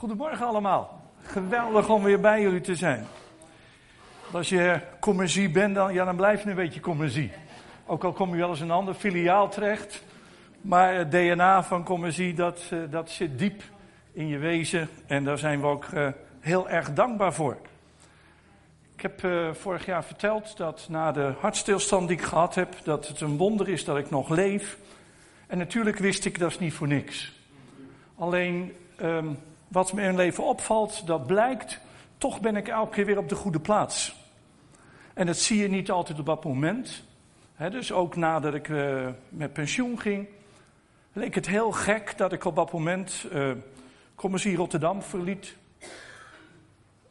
Goedemorgen allemaal. Geweldig om weer bij jullie te zijn. Als je commercie bent, dan, ja, dan blijf je een beetje commercie. Ook al kom je wel eens een ander filiaal terecht. Maar het DNA van commercie, dat, eh, dat zit diep in je wezen. En daar zijn we ook uh, heel erg dankbaar voor. Ik heb uh, vorig jaar verteld dat na de hartstilstand die ik gehad heb, dat het een wonder is dat ik nog leef. En natuurlijk wist ik dat is niet voor niks. Alleen um, wat me in leven opvalt, dat blijkt, toch ben ik elke keer weer op de goede plaats. En dat zie je niet altijd op dat moment. Dus ook nadat ik uh, met pensioen ging, leek het heel gek dat ik op dat moment uh, Commissie Rotterdam verliet.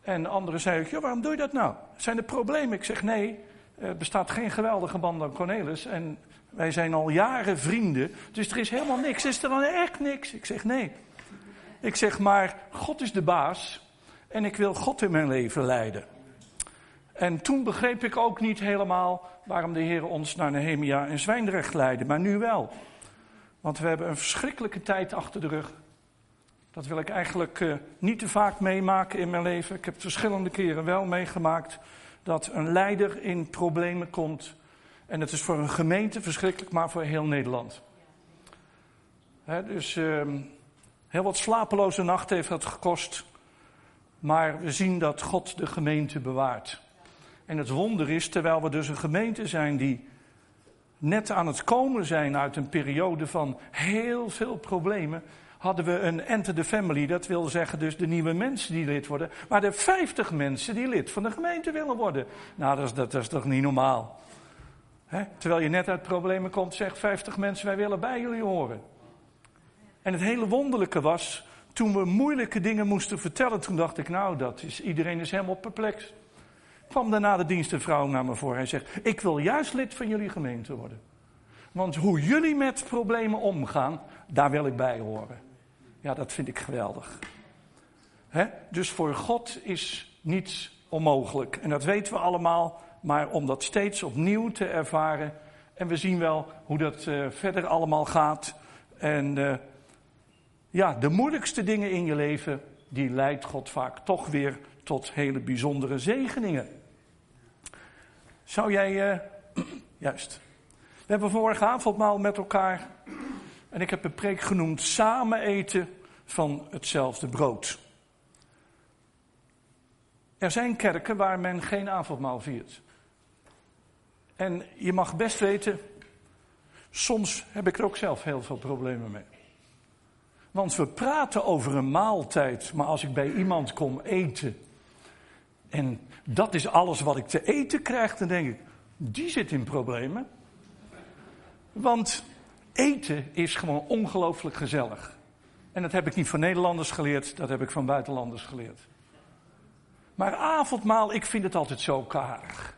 En anderen zeiden, ja, waarom doe je dat nou? Zijn er problemen? Ik zeg, nee, er bestaat geen geweldige band aan Cornelis. En wij zijn al jaren vrienden, dus er is helemaal niks. Is er dan echt niks? Ik zeg, nee. Ik zeg maar, God is de baas en ik wil God in mijn leven leiden. En toen begreep ik ook niet helemaal waarom de Heer ons naar Nehemia en Zwijndrecht leidde, maar nu wel. Want we hebben een verschrikkelijke tijd achter de rug. Dat wil ik eigenlijk uh, niet te vaak meemaken in mijn leven. Ik heb verschillende keren wel meegemaakt dat een leider in problemen komt. En het is voor een gemeente verschrikkelijk, maar voor heel Nederland. Dus uh, Heel wat slapeloze nachten heeft dat gekost. Maar we zien dat God de gemeente bewaart. En het wonder is, terwijl we dus een gemeente zijn die net aan het komen zijn uit een periode van heel veel problemen, hadden we een enter the family. Dat wil zeggen dus de nieuwe mensen die lid worden. Maar de 50 mensen die lid van de gemeente willen worden. Nou, dat is, dat, is toch niet normaal. Terwijl je net uit problemen komt, zegt 50 mensen, wij willen bij jullie horen. En het hele wonderlijke was, toen we moeilijke dingen moesten vertellen, toen dacht ik, nou, dat is, iedereen is helemaal perplex. Kwam daarna de dienstenvrouw naar me voor. Hij zegt, ik wil juist lid van jullie gemeente worden. Want hoe jullie met problemen omgaan, daar wil ik bij horen. Ja, dat vind ik geweldig. He? Dus voor God is niets onmogelijk. En dat weten we allemaal. Maar om dat steeds opnieuw te ervaren. En we zien wel hoe dat uh, verder allemaal gaat. En uh, ja, de moeilijkste dingen in je leven, die leidt God vaak toch weer tot hele bijzondere zegeningen. Zou jij, uh, juist. We hebben vorige avondmaal met elkaar, en ik heb een preek genoemd, samen eten van hetzelfde brood. Er zijn kerken waar men geen avondmaal viert. En je mag best weten, soms heb ik er ook zelf heel veel problemen mee. Want we praten over een maaltijd, maar als ik bij iemand kom eten en dat is alles wat ik te eten krijg, dan denk ik, die zit in problemen. Want eten is gewoon ongelooflijk gezellig. En dat heb ik niet van Nederlanders geleerd, dat heb ik van buitenlanders geleerd. Maar avondmaal, ik vind het altijd zo karig.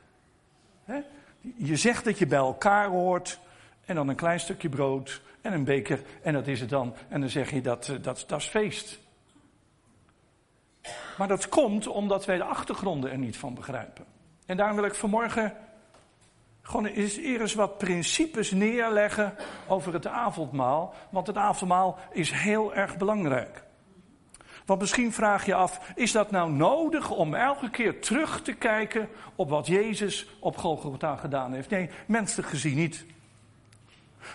Je zegt dat je bij elkaar hoort en dan een klein stukje brood en een beker en dat is het dan. En dan zeg je dat, eh, dat, dat is feest. Maar dat komt omdat wij de achtergronden er niet van begrijpen. En daarom wil ik vanmorgen gewoon eens eerst wat principes neerleggen over het avondmaal. Want het avondmaal is heel erg belangrijk. Want misschien vraag je af, is dat nou nodig om elke keer terug te kijken op wat Jezus op Golgotha gedaan heeft? Nee, menselijk gezien niet.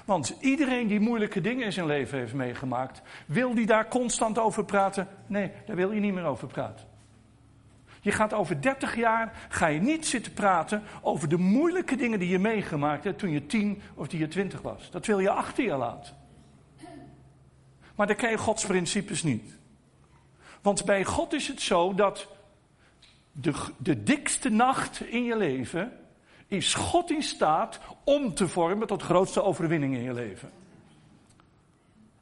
Want iedereen die moeilijke dingen in zijn leven heeft meegemaakt, wil die daar constant over praten? Nee, daar wil je niet meer over praten. Je gaat over 30 jaar, ga je niet zitten praten over de moeilijke dingen die je meegemaakt hebt toen je 10 of die je 20 was. Dat wil je achter je laten. Maar dan ken je Gods principes niet. Want bij God is het zo dat de, de dikste nacht in je leven is God in staat om te vormen tot grootste overwinning in je leven.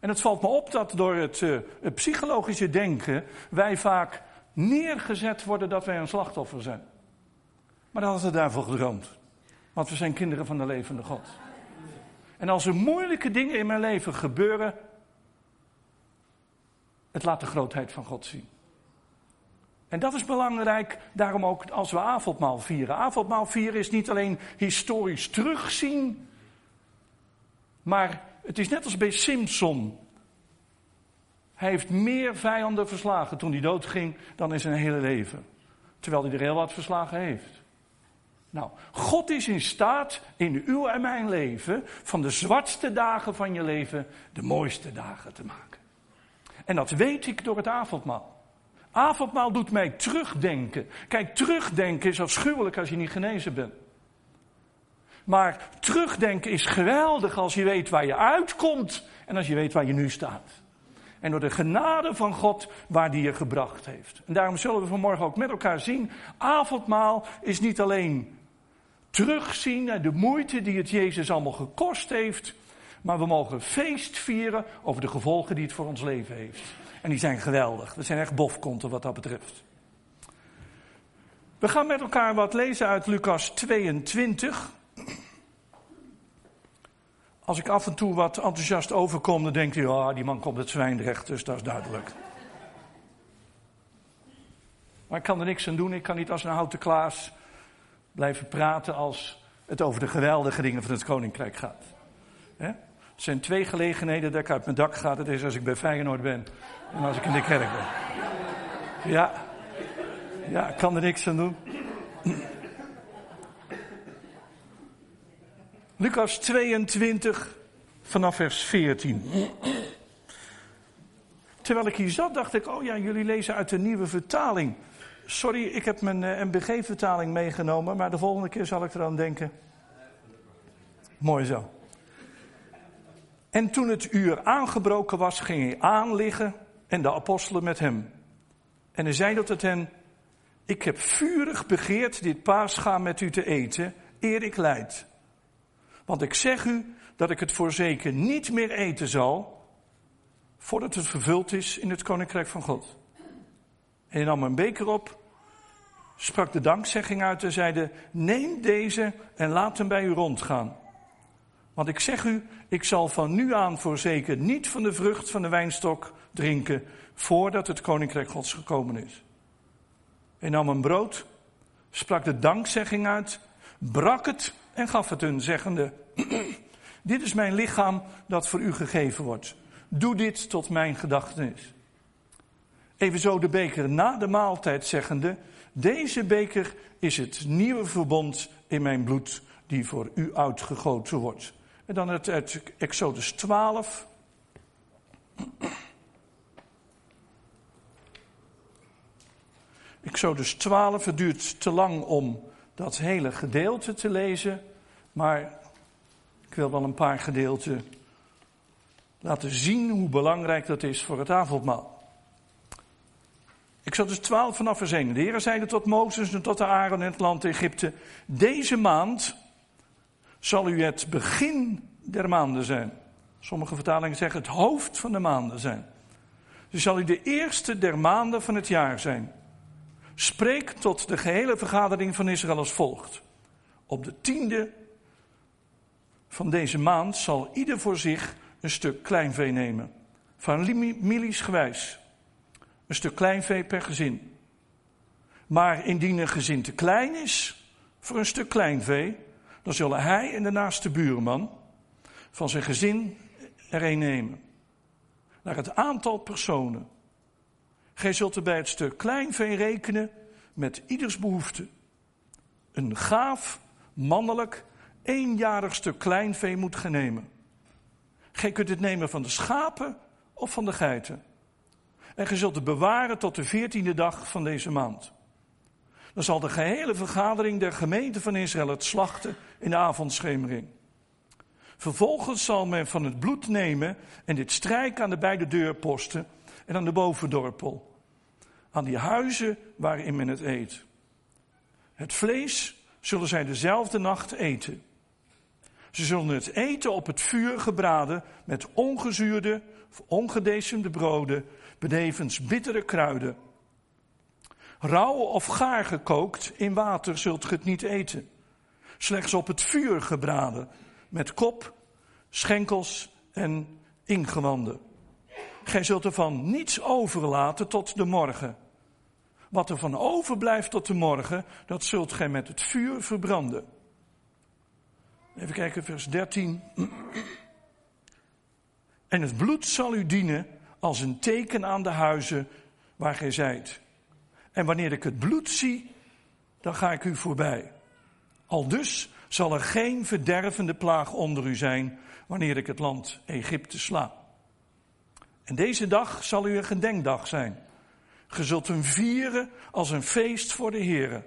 En het valt me op dat door het, het psychologische denken wij vaak neergezet worden dat wij een slachtoffer zijn. Maar dat hadden we daarvoor gedroomd. Want we zijn kinderen van de levende God. En als er moeilijke dingen in mijn leven gebeuren, het laat de grootheid van God zien. En dat is belangrijk, daarom ook als we avondmaal vieren. Avondmaal vieren is niet alleen historisch terugzien, maar het is net als bij Simpson. Hij heeft meer vijanden verslagen toen hij doodging dan in zijn hele leven. Terwijl hij er heel wat verslagen heeft. Nou, God is in staat in uw en mijn leven van de zwartste dagen van je leven de mooiste dagen te maken. En dat weet ik door het avondmaal. Avondmaal doet mij terugdenken. Kijk, terugdenken is afschuwelijk als je niet genezen bent. Maar terugdenken is geweldig als je weet waar je uitkomt en als je weet waar je nu staat. En door de genade van God waar die je gebracht heeft. En daarom zullen we vanmorgen ook met elkaar zien. Avondmaal is niet alleen terugzien naar de moeite die het Jezus allemaal gekost heeft. Maar we mogen feest vieren over de gevolgen die het voor ons leven heeft. En die zijn geweldig. Dat zijn echt bofkonten wat dat betreft. We gaan met elkaar wat lezen uit Lucas 22. Als ik af en toe wat enthousiast overkom, dan denkt u, oh, die man komt het Zwijndrecht, dus dat is duidelijk. Maar ik kan er niks aan doen, ik kan niet als een houten klaas blijven praten als het over de geweldige dingen van het koninkrijk gaat. Er zijn twee gelegenheden dat ik uit mijn dak ga. Dat is als ik bij Feyenoord ben en als ik in de kerk ben. Ja, ja ik kan er niks aan doen. Lucas 22 vanaf vers 14. Terwijl ik hier zat, dacht ik, oh ja, jullie lezen uit de nieuwe vertaling. Sorry, ik heb mijn eh, MBG-vertaling meegenomen, maar de volgende keer zal ik eraan denken. Mooi zo. En toen het uur aangebroken was, ging hij aanliggen en de apostelen met hem. En hij zei tot hen, ik heb vurig begeerd dit paascha met u te eten, eer ik leid. Want ik zeg u dat ik het voorzeker niet meer eten zal, voordat het vervuld is in het koninkrijk van God. En hij nam een beker op, sprak de dankzegging uit en zeide, neem deze en laat hem bij u rondgaan. Want ik zeg u, ik zal van nu aan voorzeker niet van de vrucht van de wijnstok drinken, voordat het koninkrijk Gods gekomen is. Hij nam een brood, sprak de dankzegging uit, brak het en gaf het hun, zeggende, dit is mijn lichaam dat voor u gegeven wordt. Doe dit tot mijn gedachtenis. Evenzo de beker na de maaltijd zeggende, deze beker is het nieuwe verbond in mijn bloed die voor u uitgegoten wordt. En dan het Exodus 12. Exodus 12, het duurt te lang om dat hele gedeelte te lezen, maar ik wil wel een paar gedeelten laten zien hoe belangrijk dat is voor het avondmaal. Ik zat dus 12 vanaf vers 1. De Heer zeide tot Mozes en tot de Aaron in het land Egypte. Deze maand zal u het begin der maanden zijn. Sommige vertalingen zeggen het hoofd van de maanden zijn. Dus zal u de eerste der maanden van het jaar zijn. Spreek tot de gehele vergadering van Israël als volgt. Op de tiende van deze maand zal ieder voor zich een stuk kleinvee nemen. Van milies gewijs. Een stuk kleinvee per gezin. Maar indien een gezin te klein is voor een stuk kleinvee, dan zullen hij en de naaste buurman van zijn gezin er een nemen. Naar het aantal personen. Gij zult er bij het stuk kleinvee rekenen met ieders behoefte. Een gaaf, mannelijk, eenjarig stuk kleinvee moet ge nemen. Gij kunt het nemen van de schapen of van de geiten. En gij zult het bewaren tot de veertiende dag van deze maand. Dan zal de gehele vergadering der gemeente van Israël het slachten in de avondschemering. Vervolgens zal men van het bloed nemen en dit strijken aan de beide deurposten en aan de bovendorpel. Aan die huizen waarin men het eet. Het vlees zullen zij dezelfde nacht eten. Ze zullen het eten op het vuur gebraden met ongezuurde of broden benevens bittere kruiden. Rauw of gaar gekookt in water zult ge het niet eten. Slechts op het vuur gebraden, met kop, schenkels en ingewanden. Gij zult ervan niets overlaten tot de morgen. Wat er van overblijft tot de morgen, dat zult gij met het vuur verbranden. Even kijken, vers 13. En het bloed zal u dienen als een teken aan de huizen waar gij zijt. En wanneer ik het bloed zie, dan ga ik u voorbij. Al dus zal er geen verdervende plaag onder u zijn wanneer ik het land Egypte sla. En deze dag zal u een gedenkdag zijn. Ge zult hem vieren als een feest voor de Heere.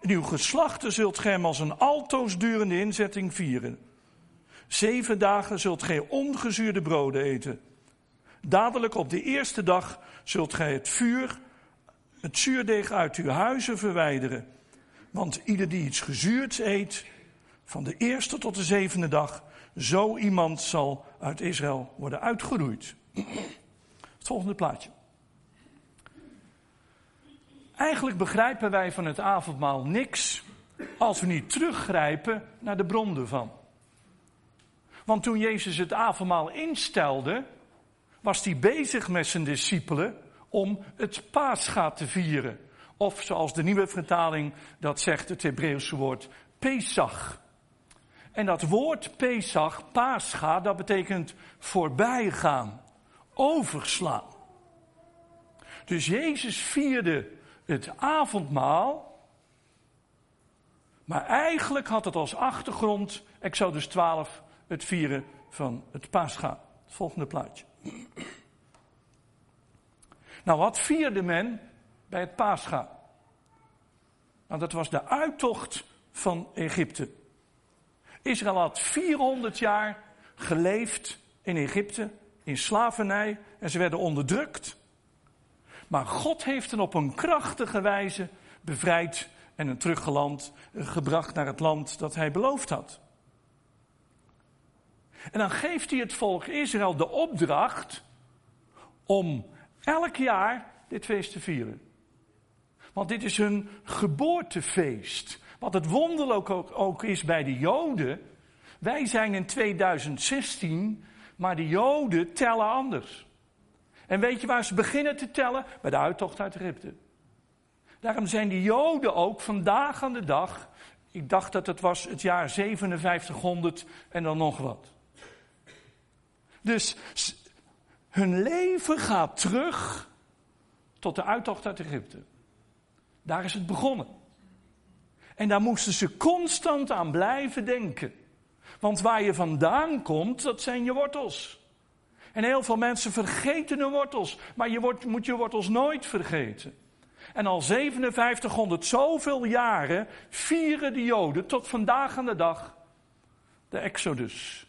Uw geslachten zult gij hem als een altoos durende inzetting vieren. Zeven dagen zult gij ongezuurde broden eten. Dadelijk op de eerste dag zult gij het vuur, het zuurdeeg uit uw huizen verwijderen. Want ieder die iets gezuurds eet, van de eerste tot de zevende dag, zo iemand zal uit Israël worden uitgeroeid. Het volgende plaatje. Eigenlijk begrijpen wij van het avondmaal niks als we niet teruggrijpen naar de bron ervan. Want toen Jezus het avondmaal instelde, was hij bezig met zijn discipelen om het paascha te vieren. Of zoals de nieuwe vertaling dat zegt, het Hebreeuwse woord Pesach. En dat woord Pesach, Pascha, dat betekent voorbijgaan, overslaan. Dus Jezus vierde het avondmaal, maar eigenlijk had het als achtergrond, Exodus 12, het vieren van het Pascha. Volgende plaatje. Nou, wat vierde men bij het Pascha? Nou, dat was de uittocht van Egypte. Israël had 400 jaar geleefd in Egypte, in slavernij, en ze werden onderdrukt. Maar God heeft hen op een krachtige wijze bevrijd en hen teruggeland, gebracht naar het land dat hij beloofd had. En dan geeft hij het volk Israël de opdracht om elk jaar dit feest te vieren. Want dit is hun geboortefeest. Wat het wonderlijk ook, ook is bij de Joden. Wij zijn in 2016, maar de Joden tellen anders. En weet je waar ze beginnen te tellen? Bij de uittocht uit Egypte. Daarom zijn de Joden ook vandaag aan de dag. Ik dacht dat het was het jaar 5700 en dan nog wat. Dus hun leven gaat terug tot de uittocht uit Egypte. Daar is het begonnen. En daar moesten ze constant aan blijven denken. Want waar je vandaan komt, dat zijn je wortels. En heel veel mensen vergeten hun wortels. Maar je moet je wortels nooit vergeten. En al 5700 zoveel jaren vieren de Joden tot vandaag aan de dag de Exodus.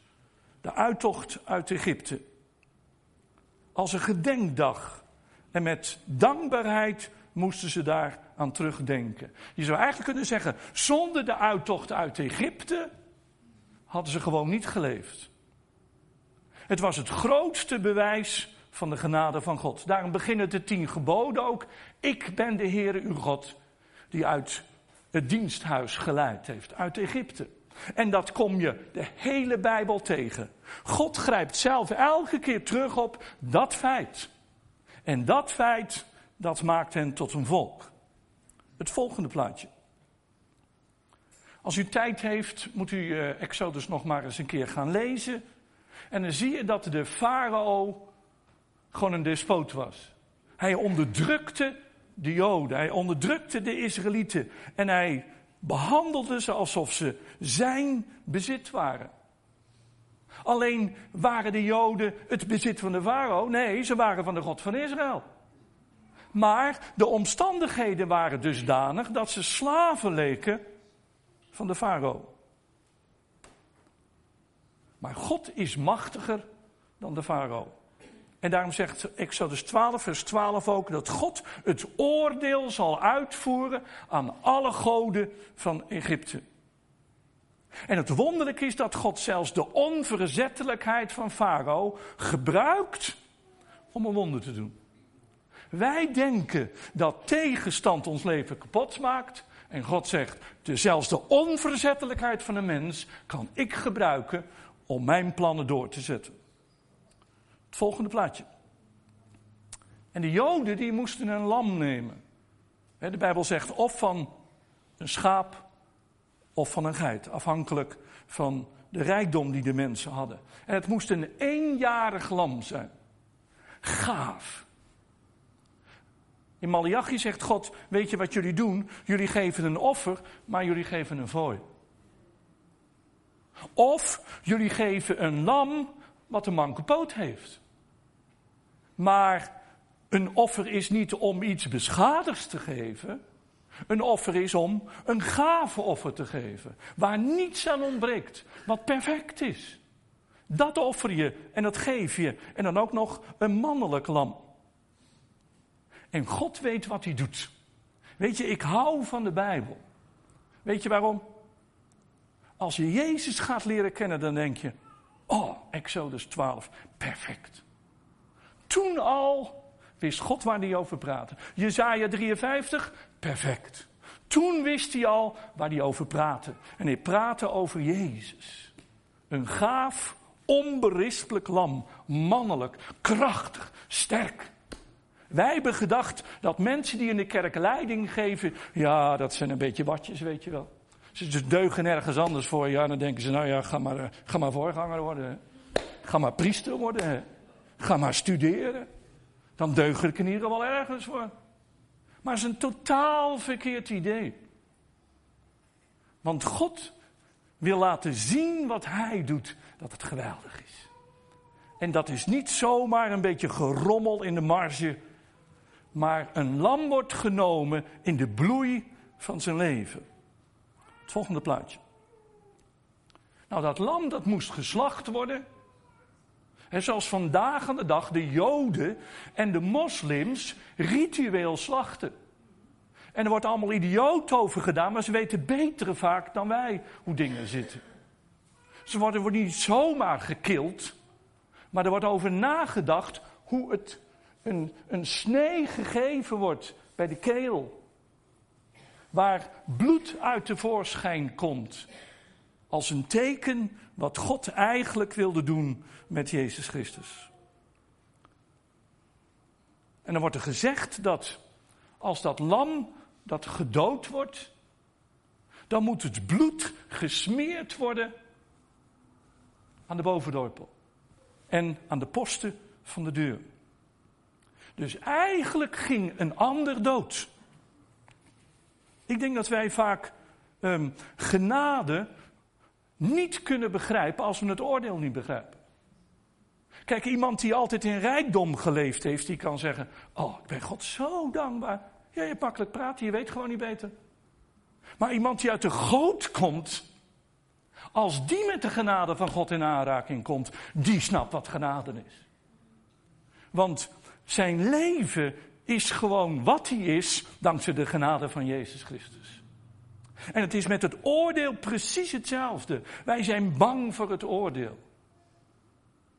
De uittocht uit Egypte. Als een gedenkdag. En met dankbaarheid moesten ze daar aan terugdenken. Je zou eigenlijk kunnen zeggen, zonder de uittocht uit Egypte hadden ze gewoon niet geleefd. Het was het grootste bewijs van de genade van God. Daarom beginnen de tien geboden ook. Ik ben de Heere uw God, die uit het diensthuis geleid heeft, uit Egypte. En dat kom je de hele Bijbel tegen. God grijpt zelf elke keer terug op dat feit. En dat feit, dat maakt hen tot een volk. Het volgende plaatje. Als u tijd heeft, moet u uh, Exodus nog maar eens een keer gaan lezen. En dan zie je dat de farao gewoon een despoot was. Hij onderdrukte de Joden, hij onderdrukte de Israëlieten. En hij behandelde ze alsof ze zijn bezit waren. Alleen waren de Joden het bezit van de farao? Nee, ze waren van de God van Israël. Maar de omstandigheden waren dusdanig dat ze slaven leken van de farao. Maar God is machtiger dan de farao. En daarom zegt Exodus 12, vers 12 ook dat God het oordeel zal uitvoeren aan alle goden van Egypte. En het wonderlijke is dat God zelfs de onverzettelijkheid van Farao gebruikt om een wonder te doen. Wij denken dat tegenstand ons leven kapot maakt. En God zegt, zelfs de onverzettelijkheid van een mens kan ik gebruiken om mijn plannen door te zetten. Volgende plaatje. En de Joden die moesten een lam nemen. De Bijbel zegt of van een schaap of van een geit, afhankelijk van de rijkdom die de mensen hadden. En het moest een eenjarig lam zijn. gaaf. In Malachi zegt God, weet je wat jullie doen? Jullie geven een offer, maar jullie geven een vooi. Of jullie geven een lam wat een manke poot heeft. Maar een offer is niet om iets beschadigds te geven. Een offer is om een gave offer te geven. Waar niets aan ontbreekt. Wat perfect is. Dat offer je en dat geef je. En dan ook nog een mannelijk lam. En God weet wat hij doet. Weet je, ik hou van de Bijbel. Weet je waarom? Als je Jezus gaat leren kennen, dan denk je: Oh, Exodus 12, perfect. Toen al wist God waar hij over praatte. Jezaja 53, perfect. Toen wist hij al waar hij over praatte. En hij praatte over Jezus. Een gaaf, onberispelijk lam. Mannelijk, krachtig, sterk. Wij hebben gedacht dat mensen die in de kerk leiding geven, ja, dat zijn een beetje watjes, weet je wel. Ze deugen ergens anders voor. Ja, dan denken ze, nou ja, ga maar, eh, ga maar voorganger worden. Ga maar priester worden. Ga maar studeren. Dan deug ik in ieder geval ergens voor. Maar het is een totaal verkeerd idee. Want God wil laten zien wat Hij doet, dat het geweldig is. En dat is niet zomaar een beetje gerommel in de marge, maar een lam wordt genomen in de bloei van zijn leven. Het volgende plaatje. Nou, dat lam dat moest geslacht worden. En zoals vandaag aan de dag de Joden en de moslims ritueel slachten. En er wordt allemaal idioot over gedaan, maar ze weten beter vaak dan wij hoe dingen zitten. Ze worden, niet zomaar gekild, maar er wordt over nagedacht hoe het een, een snee gegeven wordt bij de keel waar bloed uit tevoorschijn komt. Als een teken wat God eigenlijk wilde doen met Jezus Christus. En dan wordt er gezegd dat als dat lam dat gedood wordt, dan moet het bloed gesmeerd worden aan de bovendorpel en aan de posten van de deur. Dus eigenlijk ging een ander dood. Ik denk dat wij vaak um, genade niet kunnen begrijpen als we het oordeel niet begrijpen. Kijk, iemand die altijd in rijkdom geleefd heeft, die kan zeggen: Oh, ik ben God zo dankbaar. Ja, je makkelijk praten, je weet gewoon niet beter. Maar iemand die uit de goot komt, als die met de genade van God in aanraking komt, die snapt wat genade is. Want zijn leven is gewoon wat hij is dankzij de genade van Jezus Christus. En het is met het oordeel precies hetzelfde. Wij zijn bang voor het oordeel.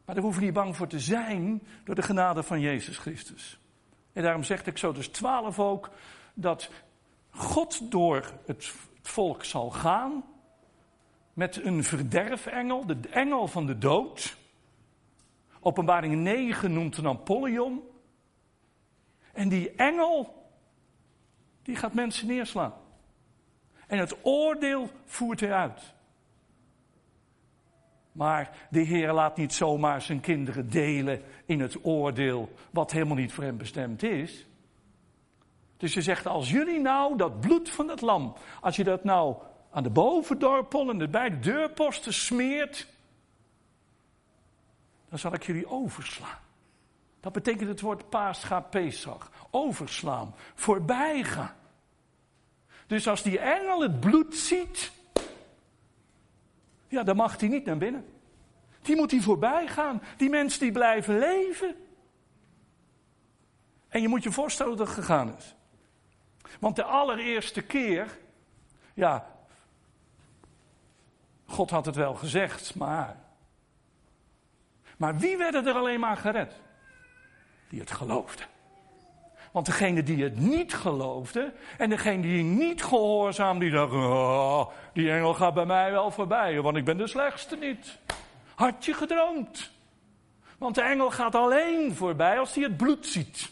Maar daar hoeven niet bang voor te zijn door de genade van Jezus Christus. En daarom zegt Exodus 12 ook dat God door het volk zal gaan met een verderfengel, de engel van de dood. Openbaring 9 noemt een Apollyon. En die engel, die gaat mensen neerslaan. En het oordeel voert hij uit. Maar de Heer laat niet zomaar zijn kinderen delen in het oordeel, wat helemaal niet voor hem bestemd is. Dus je zegt, als jullie nou dat bloed van het lam, als je dat nou aan de bovendorpel en de deurposten smeert, dan zal ik jullie overslaan. Dat betekent het woord paascha pesach. Overslaan, voorbijgaan. Dus als die engel het bloed ziet, ja, dan mag hij niet naar binnen. Die moet hij voorbij gaan. Die mensen die blijven leven. En je moet je voorstellen dat gegaan is. Want de allereerste keer, ja, God had het wel gezegd, maar. Maar wie werden er alleen maar gered? die het geloofde. Want degene die het niet geloofde en degene die niet gehoorzaam, die dacht, oh, die engel gaat bij mij wel voorbij, want ik ben de slechtste niet. Had je gedroomd. Want de engel gaat alleen voorbij als hij het bloed ziet.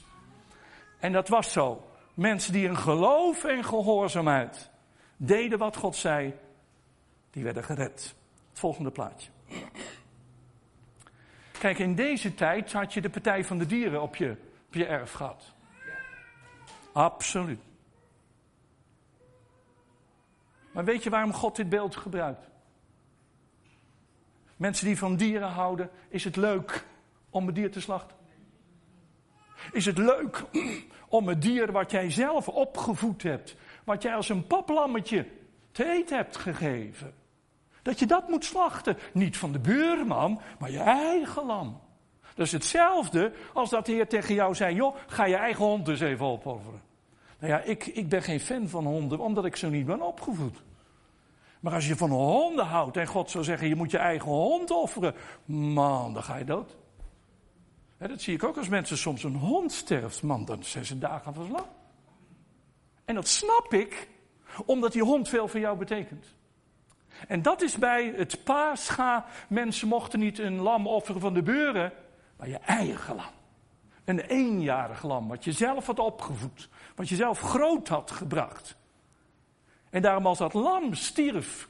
En dat was zo. Mensen die in geloof en gehoorzaamheid deden wat God zei, die werden gered. Het volgende plaatje. Kijk, in deze tijd had je de Partij van de Dieren op je, op je erf gehad. Absoluut. Maar weet je waarom God dit beeld gebruikt? Mensen die van dieren houden, is het leuk om een dier te slachten? Is het leuk om een dier wat jij zelf opgevoed hebt, wat jij als een paplammetje te eten hebt gegeven, dat je dat moet slachten? Niet van de buurman, maar je eigen lam. Dat is hetzelfde als dat de Heer tegen jou zei: joh, ga je eigen hond dus even opofferen. Nou ja, ik, ik ben geen fan van honden, omdat ik zo niet ben opgevoed. Maar als je van honden houdt en God zou zeggen: je moet je eigen hond offeren, man, dan ga je dood. dat zie ik ook als mensen soms een hond sterft, man, dan zijn ze dagen van slag. En dat snap ik, omdat die hond veel voor jou betekent. En dat is bij het paascha. Mensen mochten niet een lam offeren van de buren, maar je eigen lam. Een eenjarig lam, wat je zelf had opgevoed, wat je zelf groot had gebracht. En daarom als dat lam stierf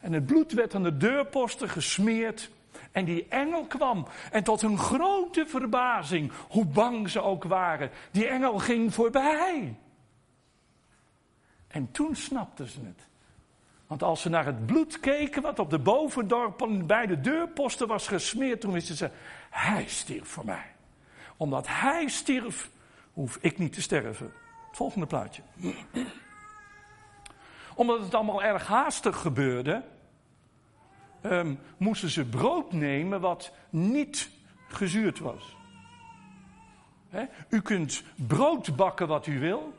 en het bloed werd aan de deurposten gesmeerd en die engel kwam en tot hun grote verbazing, hoe bang ze ook waren, die engel ging voorbij. En toen snapten ze het. Want als ze naar het bloed keken wat op de bovendorpen bij de deurposten was gesmeerd, toen wisten ze, hij stierf voor mij. Omdat hij stierf, hoef ik niet te sterven. Het volgende plaatje omdat het allemaal erg haastig gebeurde, um, moesten ze brood nemen wat niet gezuurd was. u kunt brood bakken wat u wil,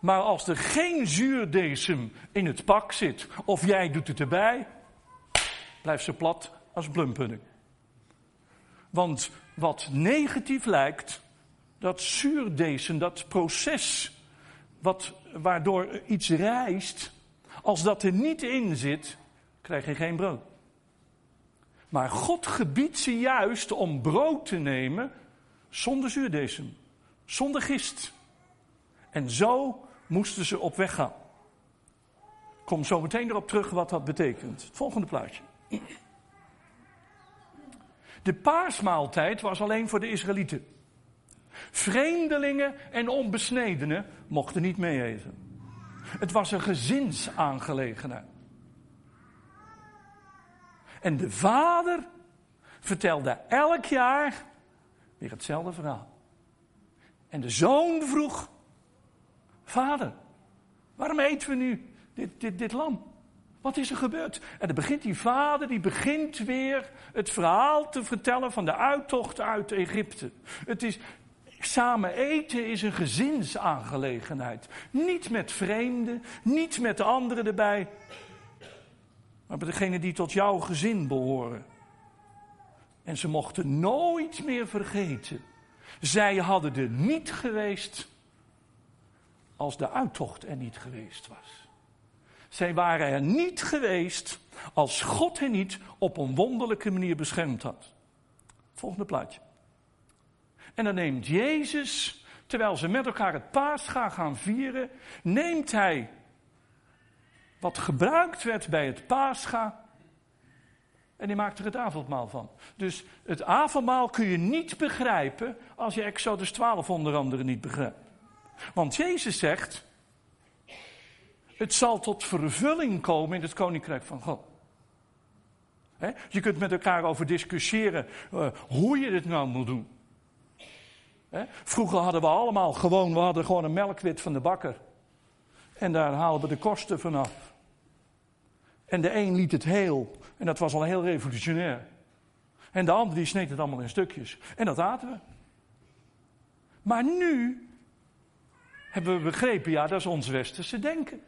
maar als er geen zuurdesem in het pak zit, of jij doet het erbij, blijft ze plat als blumpudding. Want wat negatief lijkt, dat zuurdesem, dat proces wat, waardoor iets rijst, als dat er niet in zit, krijg je geen brood. Maar God gebiedt ze juist om brood te nemen zonder zuurdesem, zonder gist. En zo moesten ze op weg gaan. Kom zo meteen erop terug wat dat betekent. Het volgende plaatje. De paasmaaltijd was alleen voor de Israëlieten. Vreemdelingen en onbesnedenen mochten niet mee eten. Het was een gezinsaangelegenheid. En de vader vertelde elk jaar weer hetzelfde verhaal. En de zoon vroeg: Vader, waarom eten we nu dit, dit, dit lam? Wat is er gebeurd? En dan begint die vader, die begint weer het verhaal te vertellen van de uittocht uit Egypte. Het is, Samen eten is een gezinsaangelegenheid. Niet met vreemden, niet met de anderen erbij, maar met degenen die tot jouw gezin behoren. En ze mochten nooit meer vergeten. Zij hadden er niet geweest als de uittocht er niet geweest was. Zij waren er niet geweest als God hen niet op een wonderlijke manier beschermd had. Volgende plaatje. En dan neemt Jezus, terwijl ze met elkaar het paascha gaan vieren, neemt hij wat gebruikt werd bij het paascha en die maakt er het avondmaal van. Dus het avondmaal kun je niet begrijpen als je Exodus 12 onder andere niet begrijpt. Want Jezus zegt, het zal tot vervulling komen in het koninkrijk van God. je kunt met elkaar over discussiëren uh, hoe je dit nou moet doen. Vroeger hadden we allemaal gewoon, we hadden gewoon een melkwit van de bakker. En daar haalden we de kosten vanaf. En de een liet het heel. En dat was al heel revolutionair. En de ander die sneed het allemaal in stukjes. En dat aten we. Maar nu hebben we begrepen, ja, dat is ons westerse denken.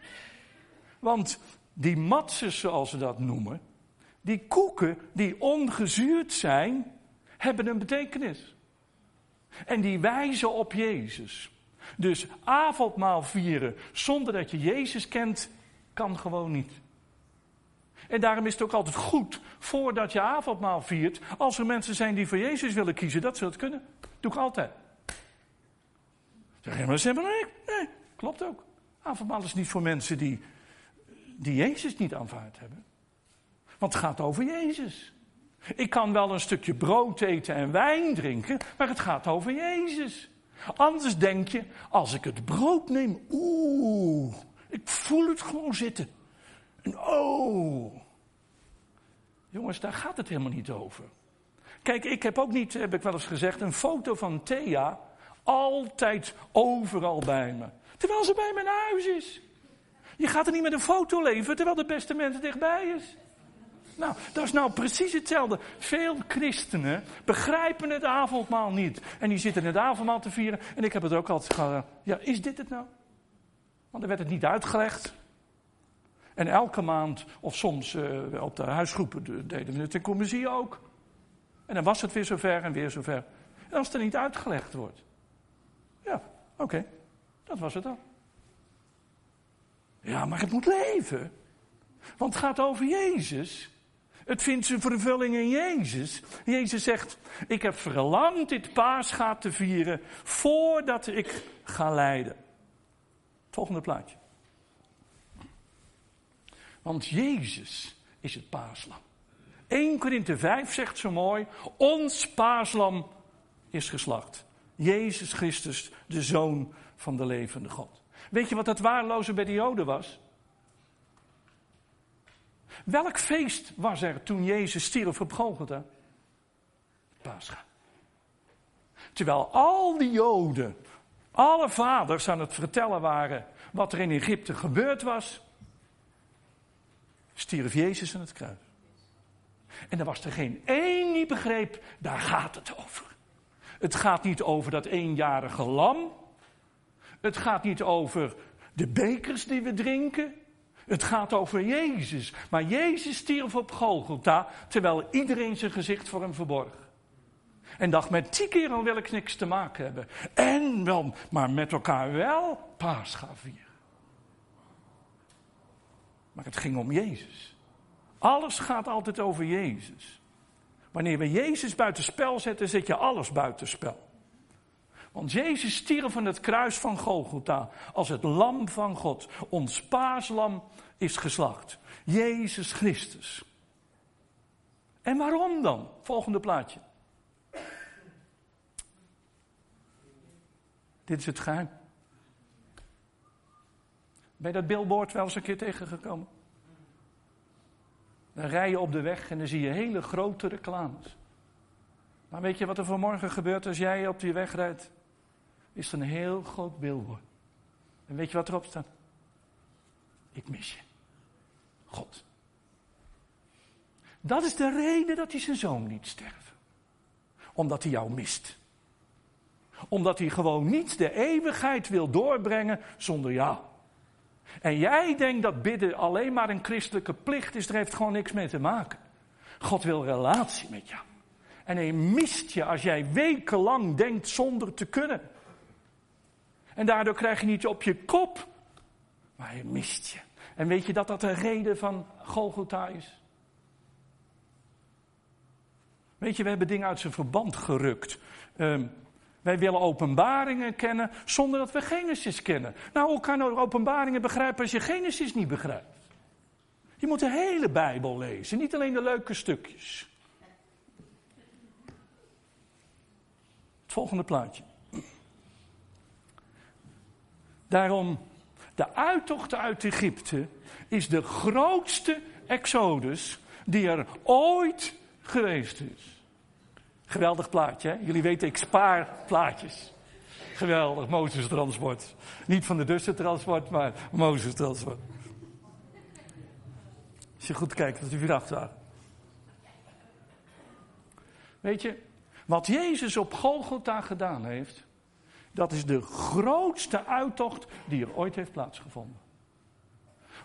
Want die matses, zoals ze dat noemen, die koeken die ongezuurd zijn, hebben een betekenis. En die wijzen op Jezus. Dus avondmaal vieren zonder dat je Jezus kent, kan gewoon niet. En daarom is het ook altijd goed, voordat je avondmaal viert, als er mensen zijn die voor Jezus willen kiezen, dat ze dat kunnen. Doe ik altijd. Zeg je, maar ze hebben nee, nee, klopt ook. Avondmaal is niet voor mensen die, die Jezus niet aanvaard hebben. Want het gaat over Jezus. Ik kan wel een stukje brood eten en wijn drinken, maar het gaat over Jezus. Anders denk je, als ik het brood neem, oeh, ik voel het gewoon zitten. En oh. Jongens, daar gaat het helemaal niet over. Kijk, ik heb ook niet, heb ik wel eens gezegd, een foto van Thea altijd overal bij me. Terwijl ze bij mijn huis is. Je gaat er niet met een foto leven terwijl de beste mensen dichtbij is. Nou, dat is nou precies hetzelfde. Veel christenen begrijpen het avondmaal niet. En die zitten het avondmaal te vieren. En ik heb het ook altijd gehad. Ja, is dit het nou? Want er werd het niet uitgelegd. En elke maand, of soms uh, op de huisgroepen, deden we het in commissie ook. En dan was het weer zover en weer zover. En als het er niet uitgelegd wordt. Oké. Dat was het dan. Ja, maar het moet leven. Want het gaat over Jezus. Het vindt zijn vervulling in Jezus. Jezus zegt: Ik heb verlangd dit paasgaat te vieren voordat ik ga lijden. Volgende plaatje. Want Jezus is het paaslam. 1 Korinthe 5 zegt zo mooi: Ons paaslam is geslacht. Jezus Christus, de Zoon van de levende God. Weet je wat het waarloze bij de Joden was? Welk feest was er toen Jezus stierf op Golgotha? Pascha. Terwijl al die Joden, alle vaders aan het vertellen waren wat er in Egypte gebeurd was, stierf Jezus aan het kruis. En er was er geen één die begreep, daar gaat het over. Het gaat niet over dat eenjarige lam. Het gaat niet over de bekers die we drinken. Het gaat over Jezus. Maar Jezus stierf op Golgotha, terwijl iedereen zijn gezicht voor hem verborg. En dacht, met die kerel wil ik niks te maken hebben. En wel, maar met elkaar wel vieren. Maar het ging om Jezus. Alles gaat altijd over Jezus. Wanneer we Jezus buitenspel zetten, zet je alles buitenspel. Want Jezus stierf van het kruis van Golgotha als het lam van God. Ons paaslam is geslacht. Jezus Christus. En waarom dan? Volgende plaatje. Dit is het geheim. Ben je dat billboard wel eens een keer tegengekomen? Dan rij je op de weg en dan zie je hele grote reclames. Maar weet je wat er vanmorgen gebeurt als jij op die weg rijdt? Is een heel groot billboard. En weet je wat erop staat? Ik mis je. God. Dat is de reden dat hij zijn zoon niet sterven. Omdat hij jou mist. Omdat hij gewoon niet de eeuwigheid wil doorbrengen zonder jou. En jij denkt dat bidden alleen maar een christelijke plicht is, er heeft gewoon niks mee te maken. God wil relatie met jou. En hij mist je als jij wekenlang denkt zonder te kunnen. En daardoor krijg je niet op je kop, maar hij mist je. En weet je dat dat de reden van Golgotha is? Weet je, we hebben dingen uit zijn verband gerukt. Um, wij willen openbaringen kennen zonder dat we Genesis kennen. Nou, hoe kan je openbaringen begrijpen als je Genesis niet begrijpt? Je moet de hele Bijbel lezen, niet alleen de leuke stukjes. Het volgende plaatje. Daarom, de uittocht uit Egypte is de grootste exodus die er ooit geweest is. Geweldig plaatje? Jullie weten, ik spaar plaatjes. Geweldig, Mozes transport. Niet van de Dussen transport, maar Mozes transport. Als je goed kijkt, dat u weer achter. Weet je, wat Jezus op Golgotha gedaan heeft, dat is de grootste uittocht die er ooit heeft plaatsgevonden.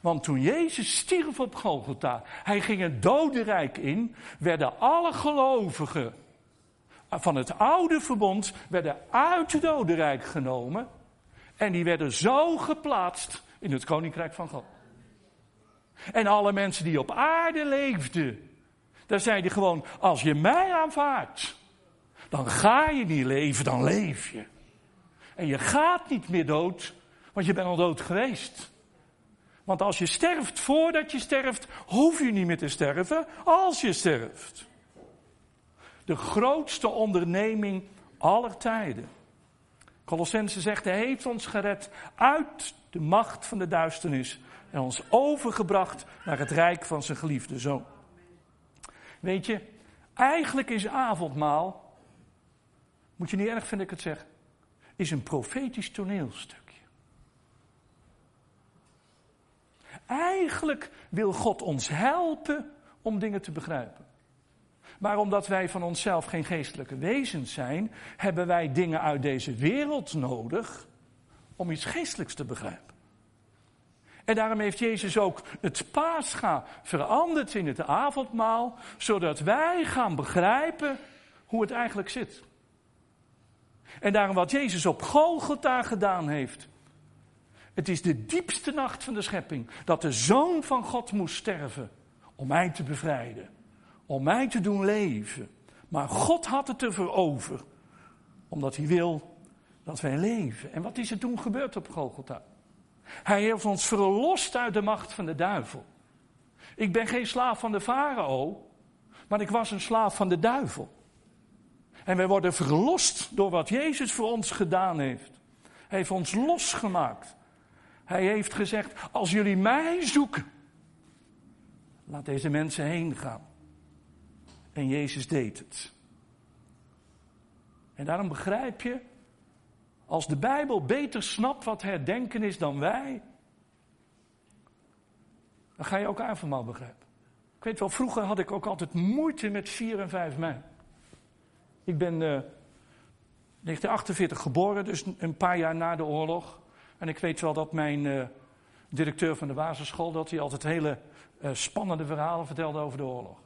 Want toen Jezus stierf op Golgotha, hij ging het dodenrijk in, werden alle gelovigen van het oude verbond werden uit het dodenrijk genomen en die werden zo geplaatst in het koninkrijk van God. En alle mensen die op aarde leefden, daar zeiden gewoon, als je mij aanvaardt, dan ga je niet leven, dan leef je. En je gaat niet meer dood, want je bent al dood geweest. Want als je sterft voordat je sterft, hoef je niet meer te sterven als je sterft. De grootste onderneming aller tijden. Colossense zegt, hij heeft ons gered uit de macht van de duisternis en ons overgebracht naar het rijk van zijn geliefde zoon. Weet je, eigenlijk is avondmaal, moet je niet erg vinden ik het zeg, is een profetisch toneelstukje. Eigenlijk wil God ons helpen om dingen te begrijpen. Maar omdat wij van onszelf geen geestelijke wezens zijn, hebben wij dingen uit deze wereld nodig om iets geestelijks te begrijpen. En daarom heeft Jezus ook het paascha veranderd in het avondmaal, zodat wij gaan begrijpen hoe het eigenlijk zit. En daarom wat Jezus op Golgotha gedaan heeft. Het is de diepste nacht van de schepping dat de Zoon van God moest sterven om mij te bevrijden, om mij te doen leven. Maar God had het ervoor over, omdat hij wil dat wij leven. En wat is er toen gebeurd op Golgotha? Hij heeft ons verlost uit de macht van de duivel. Ik ben geen slaaf van de farao, maar ik was een slaaf van de duivel. En wij worden verlost door wat Jezus voor ons gedaan heeft. Hij heeft ons losgemaakt. Hij heeft gezegd, als jullie mij zoeken, laat deze mensen heen gaan. En Jezus deed het. En daarom begrijp je als de Bijbel beter snapt wat herdenken is dan wij, dan ga je ook avondmaal begrijpen. Ik weet wel, vroeger had ik ook altijd moeite met 4 en 5 mei. Ik ben uh, eh, 1948 geboren, dus een paar jaar na de oorlog. En ik weet wel dat mijn uh, directeur van de basisschool, dat hij altijd hele uh, spannende verhalen vertelde over de oorlog.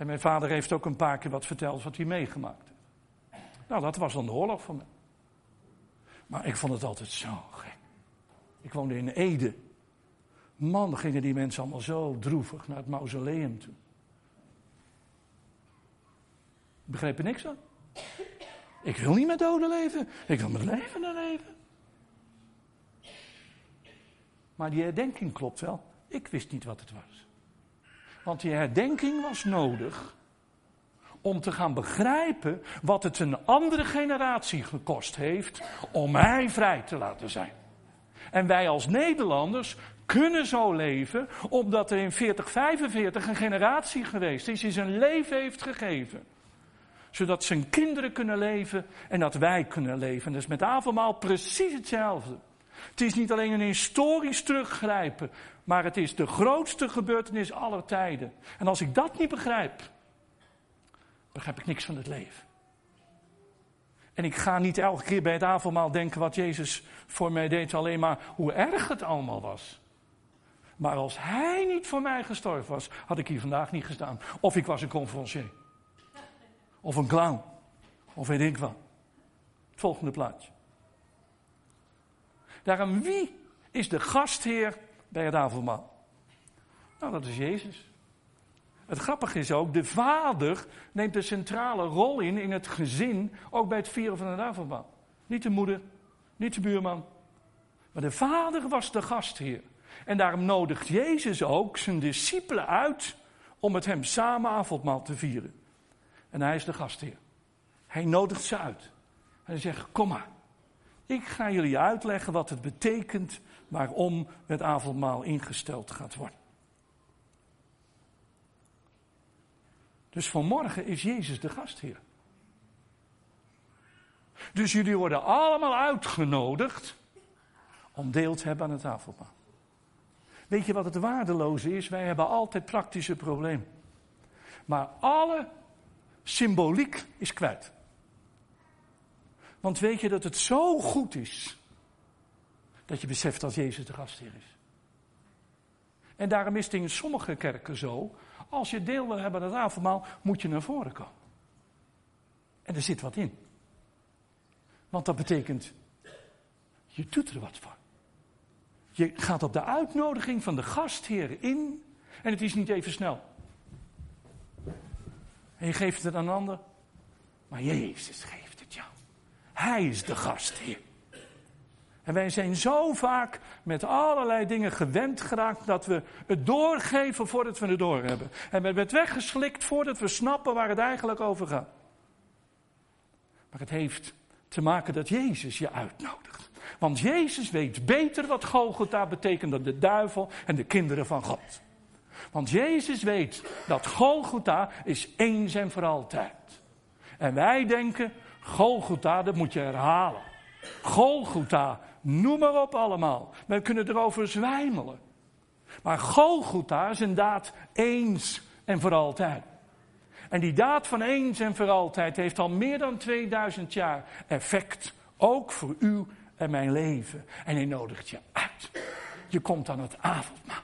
En mijn vader heeft ook een paar keer wat verteld wat hij meegemaakt heeft. Nou, dat was dan de oorlog voor mij. Maar ik vond het altijd zo gek. Ik woonde in Ede. Man, gingen die mensen allemaal zo droevig naar het mausoleum toe. Ik begreep er niks van. Ik wil niet met doden leven. Ik wil met levenden leven. Maar die herdenking klopt wel. Ik wist niet wat het was. Want die herdenking was nodig om te gaan begrijpen wat het een andere generatie gekost heeft om mij vrij te laten zijn. En wij als Nederlanders kunnen zo leven omdat er in 4045 een generatie geweest is die zijn leven heeft gegeven. Zodat zijn kinderen kunnen leven en dat wij kunnen leven. Dus met avondmaal precies hetzelfde. Het is niet alleen een historisch teruggrijpen, maar het is de grootste gebeurtenis aller tijden. En als ik dat niet begrijp, begrijp ik niks van het leven. En ik ga niet elke keer bij het avondmaal denken wat Jezus voor mij deed, alleen maar hoe erg het allemaal was. Maar als hij niet voor mij gestorven was, had ik hier vandaag niet gestaan. Of ik was een conferencier. Of een clown. Of weet ik wat. Volgende plaatje. Daarom, wie is de gastheer bij het avondmaal? Nou, dat is Jezus. Het grappige is ook, de vader neemt de centrale rol in in het gezin, ook bij het vieren van het avondmaal. Niet de moeder, niet de buurman, maar de vader was de gastheer. En daarom nodigt Jezus ook zijn discipelen uit om met hem samen avondmaal te vieren. En hij is de gastheer. Hij nodigt ze uit. En hij zegt, kom maar. Ik ga jullie uitleggen wat het betekent waarom het avondmaal ingesteld gaat worden. Dus vanmorgen is Jezus de gastheer. Dus jullie worden allemaal uitgenodigd om deel te hebben aan het avondmaal. Weet je wat het waardeloze is? Wij hebben altijd praktische problemen. Maar alle symboliek is kwijt. Want weet je dat het zo goed is dat je beseft dat Jezus de gastheer is. En daarom is het in sommige kerken zo als je deel wil hebben aan het avondmaal, moet je naar voren komen. En er zit wat in. Want dat betekent, je doet er wat voor. Je gaat op de uitnodiging van de gastheer in en het is niet even snel. En je geeft het aan een ander, maar Jezus geeft. Hij is de gastheer. En wij zijn zo vaak met allerlei dingen gewend geraakt dat we het doorgeven voordat we het door hebben. En we hebben het weggeslikt voordat we snappen waar het eigenlijk over gaat. Maar het heeft te maken dat Jezus je uitnodigt. Want Jezus weet beter wat Golgotha betekent dan de duivel en de kinderen van God. Want Jezus weet dat Golgotha is eens en voor altijd. En wij denken, Golgotha, dat moet je herhalen. Golgotha, noem maar op allemaal. We kunnen erover zwijmelen. Maar Golgotha is een daad eens en voor altijd. En die daad van eens en voor altijd heeft al meer dan 2000 jaar effect. Ook voor u en mijn leven. En hij nodigt je uit. Je komt aan het avondmaal.